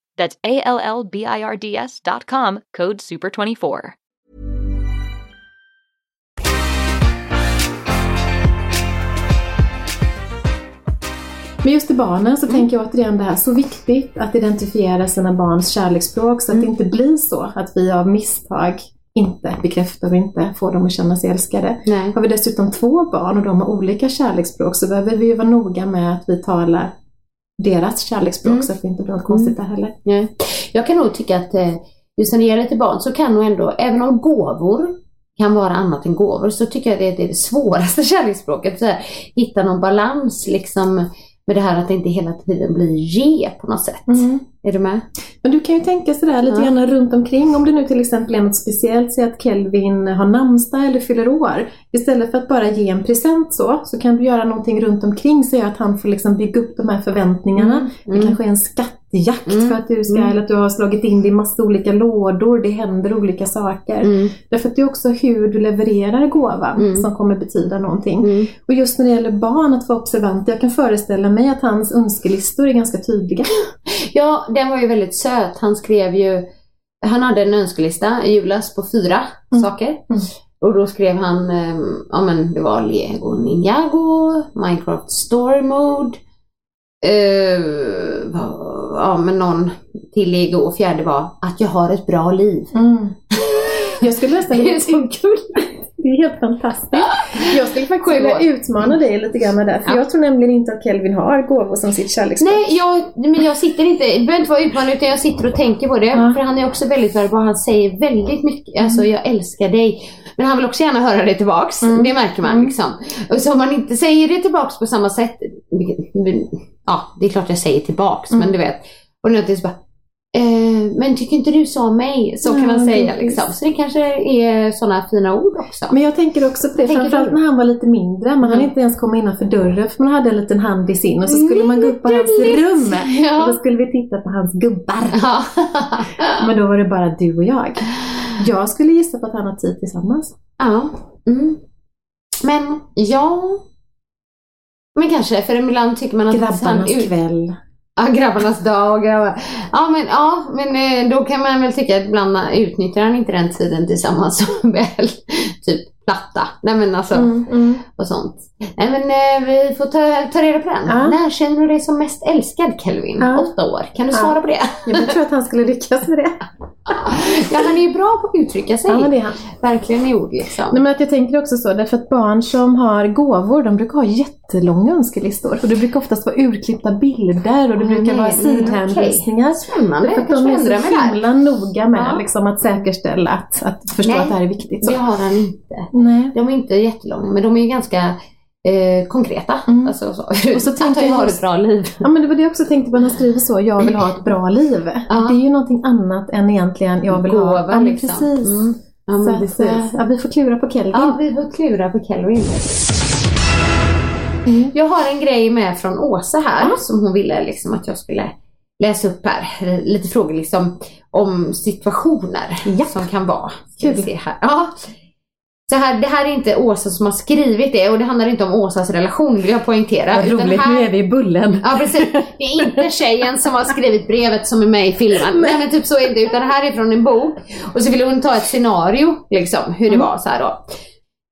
That's A L L B I R D S dot com, code SUPER24. Men just till barnen så tänker jag återigen det här, så viktigt att identifiera sina barns kärleksspråk så att det inte blir så att vi av misstag inte bekräftar och inte får dem att känna sig älskade. Nej. Har vi dessutom två barn och de har olika kärleksspråk så behöver vi ju vara noga med att vi talar deras kärleksspråk Mm. så att det inte blir något konstigt där heller. Nej. Jag kan nog tycka att eh, just när det gäller till barn så kan nog ändå, även om gåvor kan vara annat än gåvor, så tycker jag det är det svåraste [LAUGHS] kärleksspråket. Så här, hitta någon balans liksom med det här att det inte hela tiden blir ge på något sätt. Mm. Är du med? Men du kan ju tänka sådär lite Ja. grann runt omkring. Om det nu till exempel är något speciellt, säg att Kelvin har namnsdag eller fyller år. Istället för att bara ge en present så, så kan du göra någonting runt omkring så att han får liksom bygga upp de här förväntningarna. Mm, Det mm. kanske är en skattjakt Mm, för att du ska, mm. eller att du har slagit in det i massa olika lådor, det händer olika saker. Mm. Därför att det är också hur du levererar gåvan Mm. som kommer betyda någonting. Och just när det gäller barn, att vara observant, jag kan föreställa mig att hans önskelistor är ganska tydliga. [GASPS] Ja, den var ju väldigt söt. Han skrev ju, han hade en önskelista i julas på fyra Mm. saker. Mm. Och då skrev han, eh, ja men det var Lego Ninjago, Minecraft Story Mode, vad- ja men någon till Lego och fjärde var att jag har ett bra liv. [LAUGHS] Jag skulle nästan Det vilja är så kul. Det är helt fantastiskt. [LAUGHS] Jag skulle faktiskt vilja utmana dig lite grann där. För Ja. jag tror nämligen inte att Kelvin har gåvor som sitt kärleksspråk. Nej, jag, men jag sitter inte, det behöver inte vara utmanande utan jag sitter och tänker på det. Ja. För han är också väldigt verbal, han säger väldigt mycket, alltså jag älskar dig. Men han vill också gärna höra det tillbaks, Mm. det märker man Mm. liksom. Och så om man inte säger det tillbaks på samma sätt, ja det är klart jag säger tillbaks Mm. men du vet. Och någonting så bara, eh, men tycker inte du så om mig? Så kan Ja, man säga liksom. Så det kanske är sådana fina ord också. Men jag tänker också på det, framförallt när han var lite mindre. Man hann Mm. inte ens komma innanför dörren för man hade en liten hand i sin och så skulle man gå upp på hans rum. Och då Ja. skulle vi titta på hans gubbar. Ja. [LAUGHS] Men då var det bara du och jag. Jag skulle gissa på att han har tid tillsammans. Ja. Mm. Men ja. Men kanske, för ibland tycker man att Grabbarnas han kväll. Ja, [LAUGHS] grabbarnas dag och grabbar. Ja, men, ja, men eh, då kan man väl tycka att ibland utnyttjar han inte den tiden tillsammans så [LAUGHS] väl. Typ platta. Nej men alltså, Mm, mm. och sånt. Nej men eh, vi får ta, ta reda på den. Ja. När känner du dig som mest älskad Kelvin? Ja. Åtta år. Kan du Ja. svara på det? Jag tror att han skulle lyckas med det. Ja, han är ju bra på att uttrycka sig. Ja, men det är han. Verkligen i ord liksom. Nej, men att jag tänker också så, därför att barn som har gåvor, de brukar ha jättelånga önskelistor. Och det brukar oftast vara urklippta bilder och det Ah, brukar vara nej, mm, sidhänvisningar. Spännande. Därför att de är så himla noga med Ja. liksom, att säkerställa att, att förstå Nej, att det här är viktigt. Så. Det har han inte. Nej. De är inte jättelånga men de är ganska eh, konkreta. Mm. Alltså, så. Och så [LAUGHS] att tänker jag har ett bra liv. Ja men det var det jag också tänkte på när han skriver så, jag vill ha ett bra liv. Ja. Det är ju någonting annat än egentligen jag vill ha. Gåva Ja, men liksom. precis. Mm. Ja, men att, precis. eh, ja, vi får klura på Kelvin. Ja, vi får klura på Kelvin. Mm. Jag har en grej med från Åsa här som hon ville liksom att jag skulle läsa upp här. Lite frågor liksom om situationer Ja. som kan vara. Ska vi Kul. se här. Ja. Så här, det här är inte Åsa som har skrivit det och det handlar inte om Åsas relation vill jag poängtera. Vad roligt, här... nu är vi i bullen. Ja precis. Det är inte tjejen som har skrivit brevet som är med i filmen. Nej men typ så är det. Utan det här är från en bok. Och så vill hon ta ett scenario liksom. Hur det var så här då.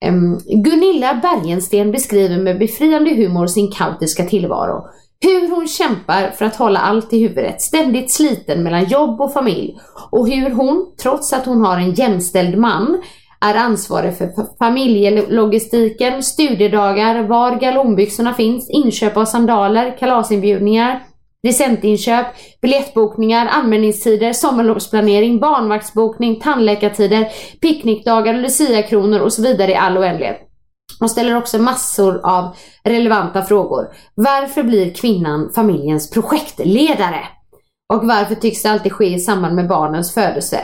Em, Gunilla Bergensten beskriver med befriande humor sin kaotiska tillvaro. Hur hon kämpar för att hålla allt i huvudet, ständigt sliten mellan jobb och familj. Och hur hon, trots att hon har en jämställd man, är ansvarig för familjelogistiken, studiedagar, var galonbyxorna finns, inköp av sandaler, kalasinbjudningar, presentinköp, biljettbokningar, anmälningstider, sommarlovsplanering, barnvaktsbokning, tandläkartider, picknickdagar, luciakronor och så vidare i all oändlighet. Hon ställer också massor av relevanta frågor. Varför blir kvinnan familjens projektledare? Och varför tycks det alltid ske i samband med barnens födelse?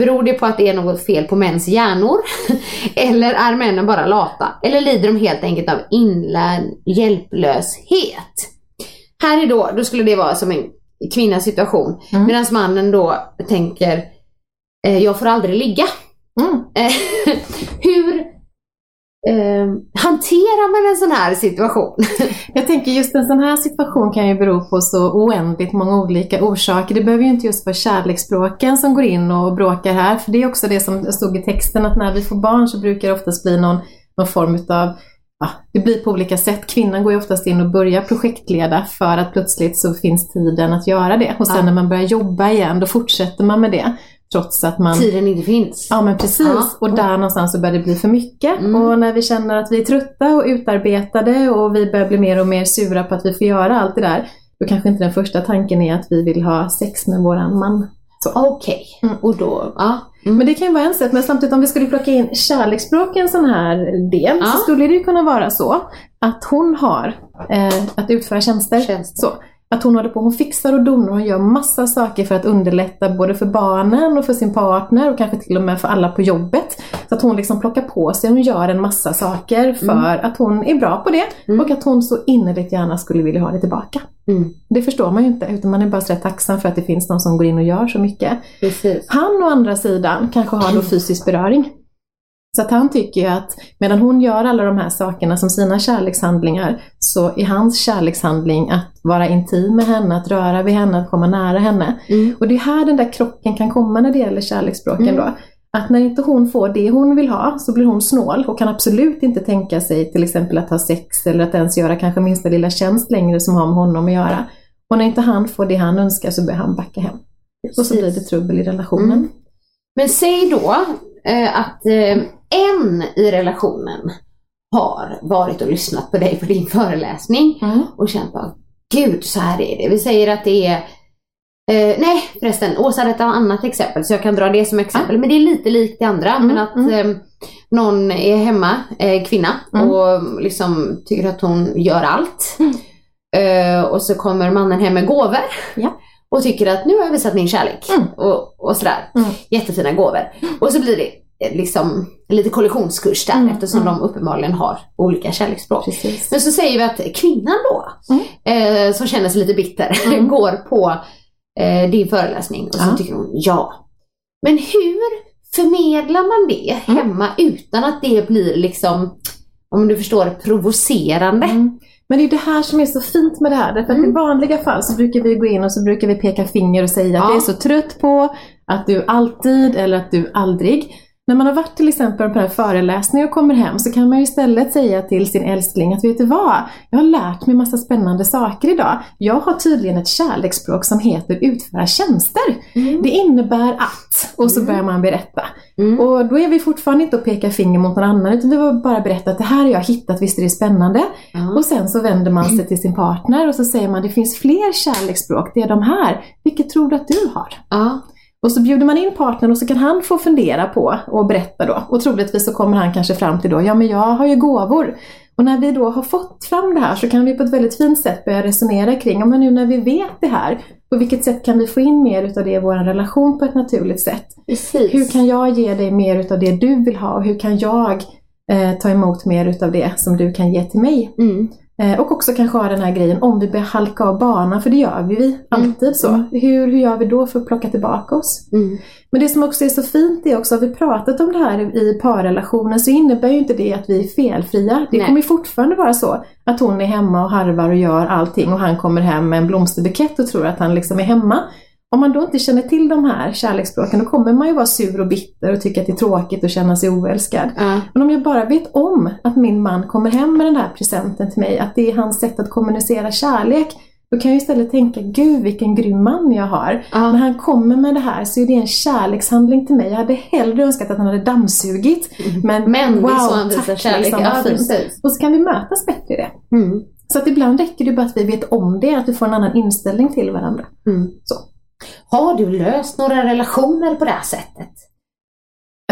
Beror det på att det är något fel på mäns hjärnor? [LAUGHS] Eller är männen bara lata? Eller lider de helt enkelt av inlärd hjälplöshet? Här är då, då skulle det vara som en kvinnas situation. Mm. Medan mannen då tänker, eh, jag får aldrig ligga. Mm. Eh, [LAUGHS] Hur eh, hanterar man en sån här situation? [LAUGHS] Jag tänker just en sån här situation kan ju bero på så oändligt många olika orsaker. Det behöver ju inte just vara kärleksspråken som går in och bråkar här. För det är också det som stod i texten att när vi får barn så brukar det oftast bli någon, någon form utav Ja, det blir på olika sätt. Kvinnan går ju oftast in och börjar projektleda för att plötsligt så finns tiden att göra det. Och sen Ja. när man börjar jobba igen då fortsätter man med det. Trots att man Tiden inte finns. Ja men precis, Ja. och där någonstans så börjar det bli för mycket. Mm. Och när vi känner att vi är trötta och utarbetade och vi börjar bli mer och mer sura på att vi får göra allt det där, då kanske inte den första tanken är att vi vill ha sex med våran man. Okej, Mm. och då, ja. Mm. Men det kan ju vara en sätt, men samtidigt om vi skulle plocka in kärleksspråk i en sån här del, Ja. så skulle det ju kunna vara så att hon har eh, att utföra tjänster. Tjänster. Så. Att hon håller på, hon fixar och donar, hon gör massa saker för att underlätta både för barnen och för sin partner och kanske till och med för alla på jobbet. Så att hon liksom plockar på sig, hon gör en massa saker för att hon är bra på det och att hon så innerligt gärna skulle vilja ha det tillbaka. Mm. Det förstår man ju inte utan man är bara så tacksam för att det finns någon som går in och gör så mycket. Precis. Han å andra sidan kanske har då [CLEARS THROAT] fysisk beröring. Så att han tycker ju att medan hon gör alla de här sakerna som sina kärlekshandlingar så är hans kärlekshandling att vara intim med henne, att röra vid henne, att komma nära henne. Mm. Och det är här den där krocken kan komma när det gäller kärleksspråken Mm. då. Att när inte hon får det hon vill ha så blir hon snål och kan absolut inte tänka sig till exempel att ha sex eller att ens göra kanske minsta lilla tjänst längre som har med honom att göra. Och när inte han får det han önskar så börjar han backa hem. Och så blir det trubbel i relationen. Mm. Men säg då eh, att eh, en i relationen har varit och lyssnat på dig på din föreläsning Mm. och känt bara Gud, så här är det. Vi säger att det är eh, nej förresten, Åsa hade ett annat exempel så jag kan dra det som exempel. Men det är lite likt det andra. Mm, Men att eh, någon är hemma, eh, kvinna, Mm. och liksom tycker att hon gör allt. Mm. Eh, och så kommer mannen hem med gåvor. Ja. Och tycker att nu har jag visat min kärlek. Mm. Och, och sådär. Mm. Jättefina gåvor. Och så blir det liksom lite kollisionskurs där Mm, eftersom mm. de uppenbarligen har olika kärleksspråk. Precis. Men så säger vi att kvinnan då, Mm. eh, som känner sig lite bitter, [LAUGHS] Mm. går på eh, din föreläsning och så tycker hon ja. Men hur förmedlar man det Mm. hemma utan att det blir liksom, om du förstår, provocerande? Mm. Men det är det här som är så fint med det här. Därför att i vanliga fall så brukar vi gå in och så brukar vi peka finger och säga att Ja. jag är så trött på att du alltid eller att du aldrig. När man har varit till exempel på den här föreläsningen och kommer hem så kan man ju istället säga till sin älskling att vet du vad? Jag har lärt mig massa spännande saker idag. Jag har tydligen ett kärleksspråk som heter utföra tjänster. Mm. Det innebär att, och så börjar man berätta. Mm. Och då är vi fortfarande inte att peka finger mot någon annan utan vi har bara berättat att det här har jag hittat, visst är det spännande? Ja. Och sen så vänder man sig till sin partner och så säger man det finns fler kärleksspråk, det är de här. Vilket tror du att du har? Ja. Och så bjuder man in partnern och så kan han få fundera på och berätta då. Och troligtvis så kommer han kanske fram till då, ja men jag har ju gåvor. Och när vi då har fått fram det här så kan vi på ett väldigt fint sätt börja resonera kring, ja men nu när vi vet det här, på vilket sätt kan vi få in mer utav det i vår relation på ett naturligt sätt? Precis. Hur kan jag ge dig mer utav det du vill ha och hur kan jag eh, ta emot mer utav det som du kan ge till mig? Mm. Eh, och också kanske ha den här grejen om vi börjar halka av banan, för det gör vi alltid så. Mm. Hur, hur gör vi då för att plocka tillbaka oss? Mm. Men det som också är så fint är också, har vi pratat om det här i parrelationen så innebär ju inte det att vi är felfria. Det Nej. kommer fortfarande vara så att hon är hemma och harvar och gör allting och han kommer hem med en blomsterbukett och tror att han liksom är hemma. Om man då inte känner till de här kärleksspråken då kommer man ju vara sur och bitter och tycka att det är tråkigt och känna sig oälskad. Ja. Men om jag bara vet om att min man kommer hem med den här presenten till mig, att det är hans sätt att kommunicera kärlek, då kan jag istället tänka, gud vilken grym man jag har. Ja. När han kommer med det här så är det en kärlekshandling till mig. Jag hade hellre önskat att han hade dammsugit. Men, Men det wow, så han visar tack, kärlek. liksom, Ja, fint. Och så kan vi mötas bättre i det. Mm. Så att ibland räcker det bara att vi vet om det, att vi får en annan inställning till varandra. Mm. Så. Har du löst några relationer på det här sättet?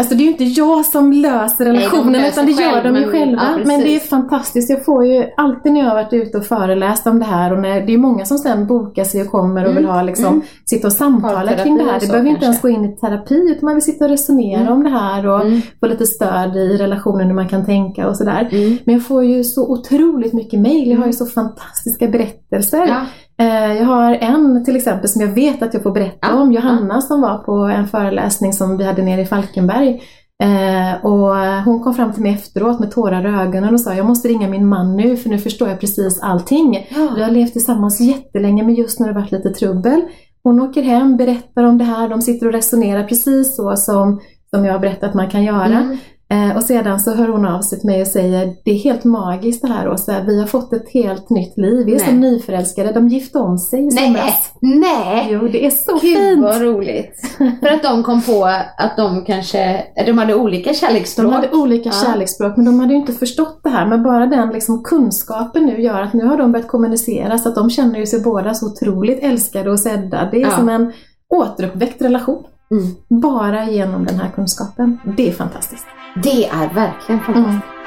Alltså det är ju inte jag som löser relationen utan det gör själv, de ju men- själva. ja, men det är fantastiskt. Jag får ju alltid när jag har varit ute och föreläst om det här och när, det är många som sen bokar sig och kommer och Mm, vill ha liksom, mm. sitta och samtala kring det här. Det behöver inte ens gå in i terapi utan man vill sitta och resonera Mm. om det här och Mm. få lite stöd i relationen hur man kan tänka och sådär. Mm. Men jag får ju så otroligt mycket mejl. Jag har ju så fantastiska berättelser. Ja. Eh, Jag har en till exempel som jag vet att jag får berätta Ja, om. Johanna som var på en föreläsning som vi hade nere i Falkenberg. Eh, och hon kom fram till mig efteråt med tårar i ögonen och sa jag måste ringa min man nu för nu förstår jag precis allting. Ja. Vi har levt tillsammans jättelänge men just när det varit lite trubbel. Hon åker hem, berättar om det här, de sitter och resonerar precis så som, som jag har berättat att man kan göra. Mm. Eh, och sedan så hör hon av sig till mig och säger det är helt magiskt det här Åsa, vi har fått ett helt nytt liv, vi är Nej. som nyförälskade, de gifte om sig i Nej, somras. nej! Jo, det är så Gud fint! vad roligt. För att de kom på att de kanske, de hade olika kärleksspråk. De hade olika Ja. kärleksspråk men de hade ju inte förstått det här. Men bara den liksom kunskapen nu gör att nu har de börjat kommunicera så att de känner ju sig båda så otroligt älskade och sedda. Det är Ja. som en återuppväckt relation. Mm. Bara genom den här kunskapen. Det är fantastiskt. Det är verkligen fantastiskt. Mm.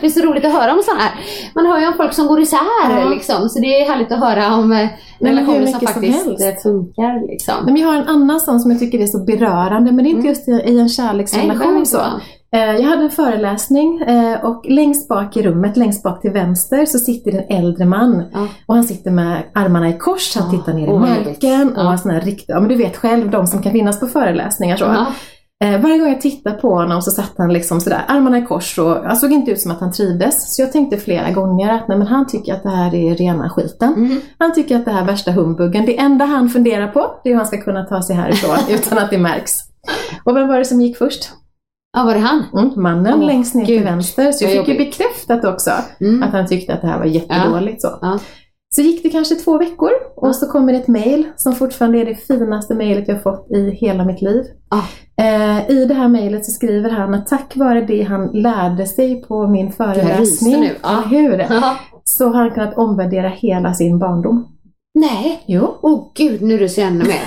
Det är så [LAUGHS] roligt att höra om sådana här. Man hör ju om folk som går isär. Mm. Liksom. Så det är härligt att höra om eh, relationer som faktiskt som eh, funkar. Liksom. Men jag har en annan sån som jag tycker är så berörande. Men det är inte mm. just i, i en kärleksrelation. Nej, så. Eh, Jag hade en föreläsning eh, och längst bak i rummet, längst bak till vänster, så sitter en äldre man. Ja. Och han sitter med armarna i kors, han Ja. tittar ner i marken och Ja. här ja men du vet själv de som kan finnas på föreläsningar så. Ja. Eh, varje gång jag tittade på honom så satt han liksom sådär, armarna i kors och han såg inte ut som att han trivdes. Så jag tänkte flera gånger att nej, men han tycker att det här är rena skiten. Mm. Han tycker att det här är värsta humbuggen. Det enda han funderar på, det är hur han ska kunna ta sig härifrån [LAUGHS] utan att det märks. Och vem var det som gick först? Ja, var det han? Mm, mannen Åh, längst ner till Gud, vänster. Så jag fick ju bekräftat också Mm. att han tyckte att det här var jättedåligt. Så. Ja. så gick det kanske två veckor och Ja. så kommer det ett mail som fortfarande är det finaste mejlet jag fått i hela mitt liv. Ja. Eh, I det här mejlet så skriver han att tack vare det han lärde sig på min föreläsning. Ja. hur? Ja. så har han kunnat omvärdera hela sin barndom. Nej, Jo. åh gud nu ryser jag ännu mer.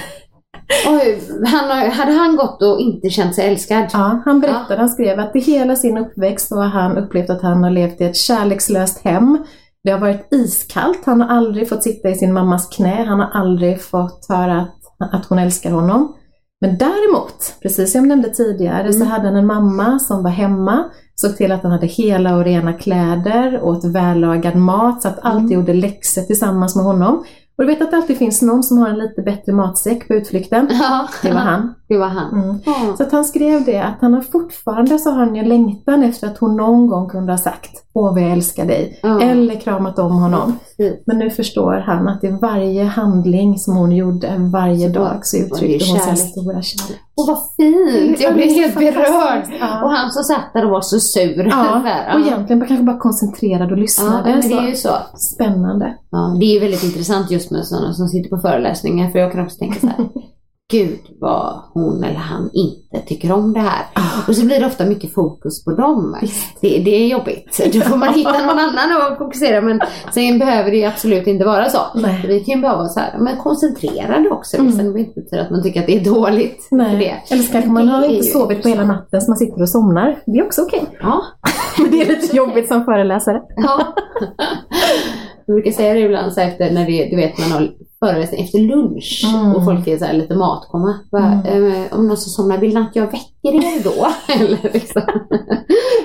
Oj, han, hade han gått och inte känt sig älskad? Ja, han berättade, han skrev att i hela sin uppväxt så har han upplevt att han har levt i ett kärlekslöst hem. Det har varit iskallt, han har aldrig fått sitta i sin mammas knä, han har aldrig fått höra att, att hon älskar honom. Men däremot, precis som jag nämnde tidigare, så Mm. hade han en mamma som var hemma, såg till att han hade hela och rena kläder, åt vällagad mat, så att alltid Mm. gjorde läxor tillsammans med honom. Och du vet att det alltid finns någon som har en lite bättre matsäck på utflykten. [LAUGHS] Ja, Det var han. Det var han. Mm. Ja. Så att han skrev det att han har fortfarande så har han ju längtan efter att hon någon gång kunde ha sagt Åh vad jag älskar dig. Ja. Eller kramat om honom. Precis. Men nu förstår han att i varje handling som hon gjorde varje dag så uttryckte hon sin stora kärlek. Och vad fint! Jag Ja, blev helt berörd. Ja. Och han som satt där och var så sur. Ja, [LAUGHS] och egentligen bara- kanske bara koncentrerad och Ja, lyssnade. men det är ju så. Spännande. Ja, det är ju väldigt intressant just med sådana som sitter på föreläsningar för jag kan också tänka så här. [LAUGHS] Gud vad hon eller han inte tycker om det här. Och så blir det ofta mycket fokus på dem. Det, det är jobbigt. Då får man hitta någon [LAUGHS] annan att fokusera men sen behöver det absolut inte vara så. Nej. Vi kan ju vara så här, men koncentrerade också. Mm. Mm. Sen det inte betyda att man tycker att det är dåligt. Nej. Eller så kanske man har inte sovit på hela natten så man sitter och somnar. Det är också okej. Ja. [LAUGHS] Men det är lite jobbigt som föreläsare. Ja. [LAUGHS] Jag brukar säga det ibland så efter när det, du vet man har föreläsning efter lunch Mm. och folk är så lite matkomma. Bara, eh, om någon som somnar, vill att jag väcker er då? [LAUGHS] Eller liksom.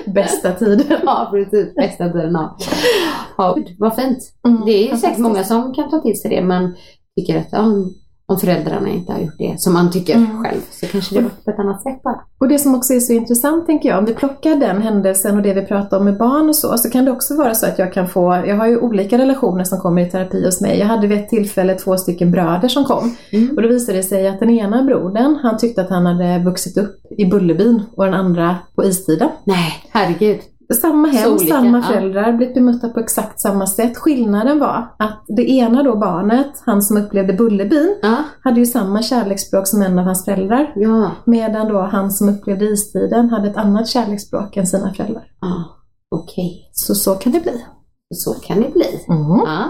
Bästa tiden. [LAUGHS] Ja precis, bästa tiden. Ja. Ja, vad fint. Mm, Det är ju säkert många som kan ta till sig det men tycker att ja, om, föräldrarna inte har gjort det som man tycker Mm. själv så kanske det var på ett annat sätt bara. Och det som också är så intressant tänker jag, om vi plockar den händelsen och det vi pratar om med barn och så, så kan det också vara så att jag kan få, jag har ju olika relationer som kommer i terapi hos mig. Jag hade vid ett tillfälle två stycken bröder som kom. Mm. Och då visade det sig att den ena brodern, han tyckte att han hade vuxit upp i Bullerbyn och den andra på istiden. Nej, herregud. Samma hem, olika, samma ja. föräldrar, blivit bemötta på exakt samma sätt. Skillnaden var att det ena då barnet, han som upplevde Bullerbyn, Ja, hade ju samma kärleksspråk som en av hans föräldrar. ja, Medan då han som upplevde istiden hade ett annat kärleksspråk än sina föräldrar. ja. okej. Så så kan det bli. Så kan det bli. Mm. Ja.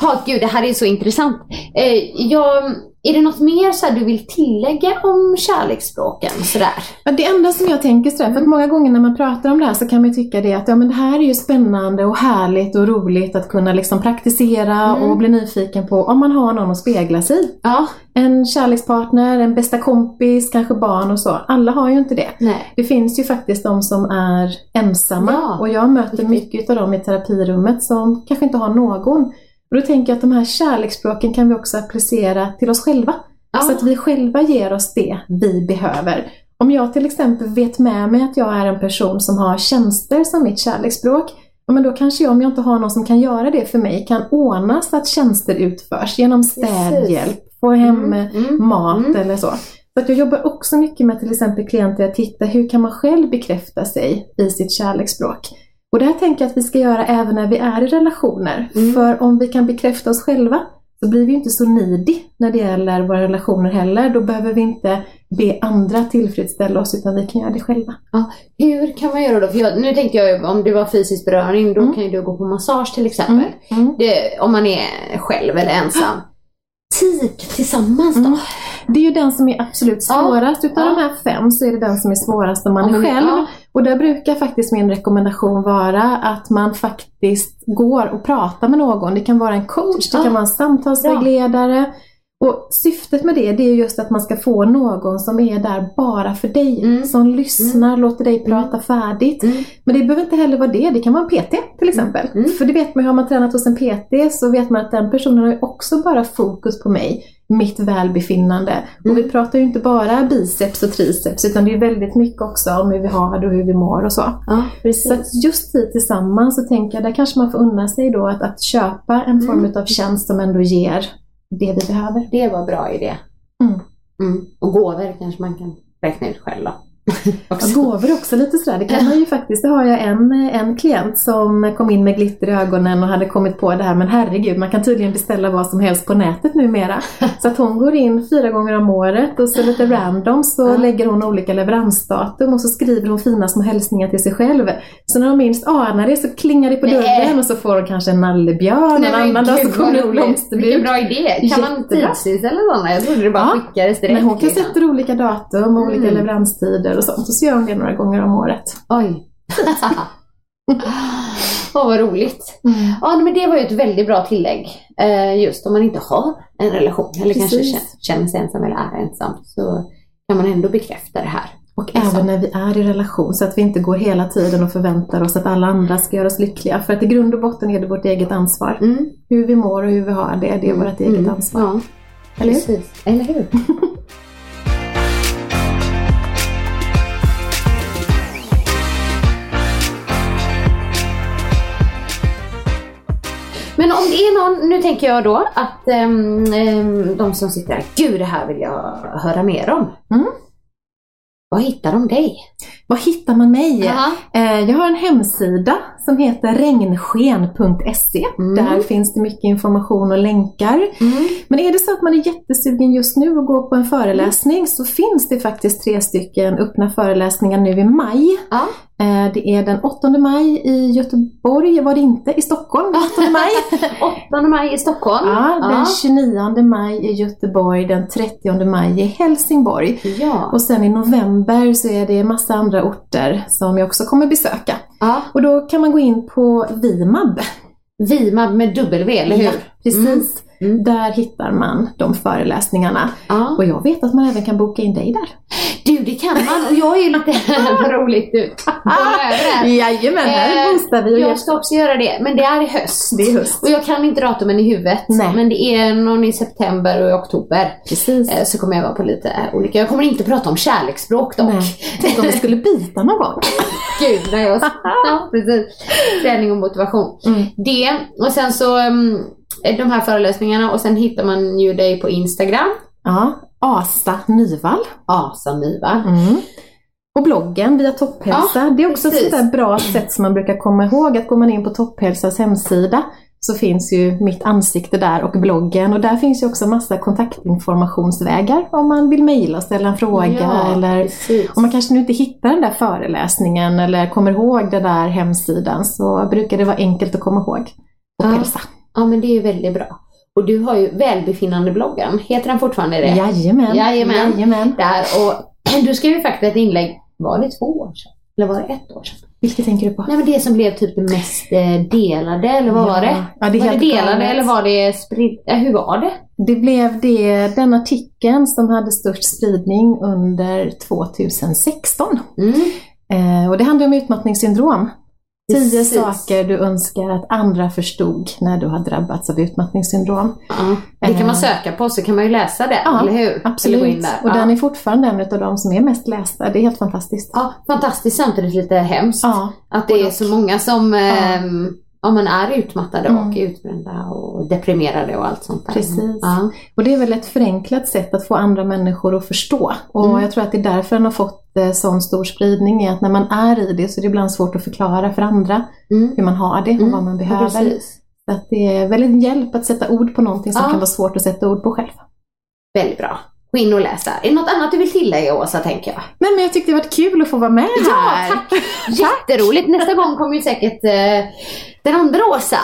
Ja, gud, det här är så intressant. Eh, jag, är det något mer så du vill tillägga om kärleksspråken? Sådär? Det enda som jag tänker sådär, för att många gånger när man pratar om det här så kan man tycka det att ja, men det här är ju spännande och härligt och roligt att kunna liksom praktisera Mm. och bli nyfiken på om man har någon att spegla sig i. Ja, En kärlekspartner, en bästa kompis, kanske barn och så. Alla har ju inte det. nej. Det finns ju faktiskt de som är ensamma Ja, och jag möter mycket av dem i terapirummet som kanske inte har någon. Och då tänker jag att de här kärleksspråken kan vi också applicera till oss själva. Ja. Så att vi själva ger oss det vi behöver. Om jag till exempel vet med mig att jag är en person som har tjänster som mitt kärleksspråk, ja, men då kanske jag, om jag inte har någon som kan göra det för mig, kan ordna så att tjänster utförs genom städhjälp, få hem Mm, mm, mat mm. eller så. Så att jag jobbar också mycket med till exempel klienter att titta hur kan man själv bekräfta sig i sitt kärleksspråk. Och det här tänker jag att vi ska göra även när vi är i relationer. Mm. För om vi kan bekräfta oss själva så blir vi inte så needy när det gäller våra relationer heller. Då behöver vi inte be andra tillfredsställa oss utan vi kan göra det själva. Hur kan man göra då? För jag, nu tänkte jag om det var fysisk beröring, då Mm. kan ju du gå på massage till exempel. Mm. Det, om man är själv eller ensam. Tid tillsammans då? Mm. Det är ju den som är absolut Ja. svårast. Utav Ja. de här fem så är det den som är svårast om man Ja, är själv. ja. Och där brukar faktiskt min rekommendation vara att man faktiskt går och pratar med någon. Det kan vara en coach, det Ja. kan vara en samtalsvägledare. Och syftet med det, det är just att man ska få någon som är där bara för dig. Mm. Som lyssnar, låter dig prata färdigt. Mm. Men det behöver inte heller vara det, det kan vara en PT till exempel. Mm. För det vet man ju, har man tränat hos en PT så vet man att den personen har också bara fokus på mig, mitt välbefinnande. Mm. Och vi pratar ju inte bara biceps och triceps utan det är väldigt mycket också om hur vi har det och hur vi mår och så. Ja, Så just tid tillsammans så tänker jag, där kanske man får unna sig då att, att köpa en form Mm. av tjänst som ändå ger det vi behöver. Det var bra idé. Mm. Mm. Och gåvor kanske man kan räkna ut själv då. [LAUGHS] Också. Gåvor också lite sådär, det kan man ju faktiskt. Det har jag en, en klient som kom in med glitter i ögonen och hade kommit på det här, men herregud, man kan tydligen beställa vad som helst på nätet numera. [LAUGHS] Så att hon går in fyra gånger om året och så lite random så Ja. lägger hon olika leveransdatum och så skriver hon fina små hälsningar till sig själv. Så när hon minst anar det så klingar det på dörren och så får hon kanske en nallebjörn en annan dag så kommer det roligt. blomsterbud. Vilken bra idé. Kan man Jättebra. tidsinställa sådana? Jag trodde det bara Ja, skickades direkt. Men hon kan liksom. sätta olika datum och olika Mm. leveranstider och sånt. Och så gör hon det några gånger om året. Oj. [LAUGHS] Åh, vad roligt. Ja, men det var ju ett väldigt bra tillägg. Eh, just om man inte har en relation eller kanske Precis. känner, känner sig ensam eller är ensam så kan man ändå bekräfta det här. Och Liksom. även när vi är i relation så att vi inte går hela tiden och förväntar oss att alla andra ska göra oss lyckliga. För att i grund och botten är det vårt eget ansvar. Mm. Hur vi mår och hur vi har det, det är vårt eget Mm. ansvar. Ja, Eller hur? precis. Eller hur? [LAUGHS] Men om det är någon, nu tänker jag då att ehm, de som sitter här, gud det här vill jag höra mer om. Mm. Var hittar de dig? Var hittar man mig? Jaha. Eh, Jag har en hemsida som heter regnsken.se. Mm. Där finns det mycket information och länkar. Mm. Men är det så att man är jättesugen just nu att gå på en föreläsning så finns det faktiskt tre stycken öppna föreläsningar nu i maj. Ja. Eh, Det är den 8 maj i Göteborg, var det inte, i Stockholm [LAUGHS] den 8 maj. 8 maj i Stockholm. Ja, den 29 maj i Göteborg, den 30 maj i Helsingborg. ja. Och sen i november så är det massa andra orter som jag också kommer besöka. Ja. Och då kan man gå in på Vimab. Vimab med W, eller hur? Ja, precis. Mm. Där hittar man de föreläsningarna. Ja. Och jag vet att man även kan boka in dig där. Du, det kan man och jag är ju lite vad [LAUGHS] [LAUGHS] roligt du. Jajamän, här Eh, boostar vi Jag ska också göra det, men det är i höst. Det är höst. Och jag kan inte datumen i huvudet, Nej. men det är någon i september och i oktober. Precis. Eh, Så kommer jag vara på lite olika, jag kommer inte prata om kärleksspråk dock. Nej. Tänk om vi skulle byta någon gång. Gud, när jag... [LAUGHS] ja, precis. Träning och motivation. Mm. Det, och sen så um, de här föreläsningarna och sen hittar man ju dig på Instagram. Ja, Asa Nyvall. Asa Nyvall. Mm. Och bloggen via Topphälsa. det är också ett precis. sånt där bra sätt som man brukar komma ihåg att går man in på Topphälsas hemsida så finns ju mitt ansikte där och bloggen och där finns ju också massa kontaktinformationsvägar om man vill mejla och ställa en fråga Ja, eller precis. om man kanske nu inte hittar den där föreläsningen eller kommer ihåg den där hemsidan så brukar det vara enkelt att komma ihåg. Ja. Topphälsa. Ja men det är ju väldigt bra. Och du har ju välbefinnande-bloggen, heter den fortfarande det? Jajamän. Jajamän. Jajamän. Där och [CLEARS THROAT] du skrev ju faktiskt ett inlägg, var det två år sedan? Eller var det ett år sedan? Vilket tänker du på? Nej men det som blev typ det mest eh, delade, eller vad Ja. var det? Ja, det var det delade galet. eller var det spritt? Ja, hur var det? Det blev det, den artikeln som hade störst spridning under 2016. Mm. Eh, och det handlar om utmattningssyndrom. Tio saker du önskar att andra förstod när du har drabbats av utmattningssyndrom. Ja. Det kan man söka på så kan man ju läsa det, Ja, eller hur? Absolut. Eller där. Och ja. den är fortfarande en av de som är mest lästa. Det är helt fantastiskt. ja, fantastiskt samtidigt lite hemskt. Ja, Att det är så många som Ja. Ja, man är utmattade Mm. och utbrända och deprimerade och allt sånt där. Precis. Ja. och det är väl ett förenklat sätt att få andra människor att förstå. Och Mm. jag tror att det är därför den har fått eh, sån stor spridning. Är att när man är i det så är det ibland svårt att förklara för andra Mm. hur man har det och Mm. vad man behöver. precis. Så att det är väl en hjälp att sätta ord på någonting som Ja. kan vara svårt att sätta ord på själv. Väldigt bra. Gå in och läs där. Är det något annat du vill tillägga Åsa, tänker jag? Nej men jag tyckte det var kul att få vara med Ja, här. tack! [LAUGHS] Jätteroligt. Nästa gång kommer ju säkert eh, den andra Åsa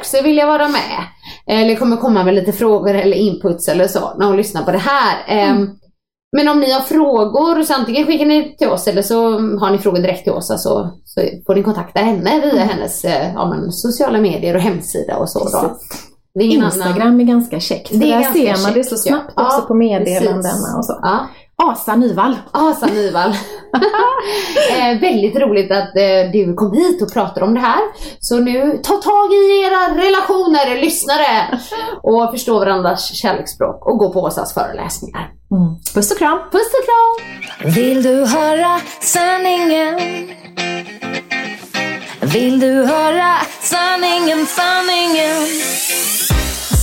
också vilja vara med. Eller kommer komma med lite frågor eller inputs eller så när hon lyssnar på det här. Ehm, Men om ni har frågor så antingen skickar ni till oss eller så har ni frågor direkt till oss. Alltså, så får ni kontakta henne via hennes eh, ja, men, sociala medier och hemsida och så. Är Instagram annan- är ganska käckt. Det är där ganska ser man det så käckt, ja. snabbt också Ja, på meddelandena och så. Ja. Asa Nyvall. Asa Nyvall. [LAUGHS] eh, väldigt roligt att eh, du kom hit och pratade om det här. Så nu, ta tag i era relationer, lyssnare! Och förstå varandras kärleksspråk och gå på Åsas föreläsningar. Mm. Puss och kram! Puss och kram! Vill du höra sanningen? Vill du höra sanningen, sanningen?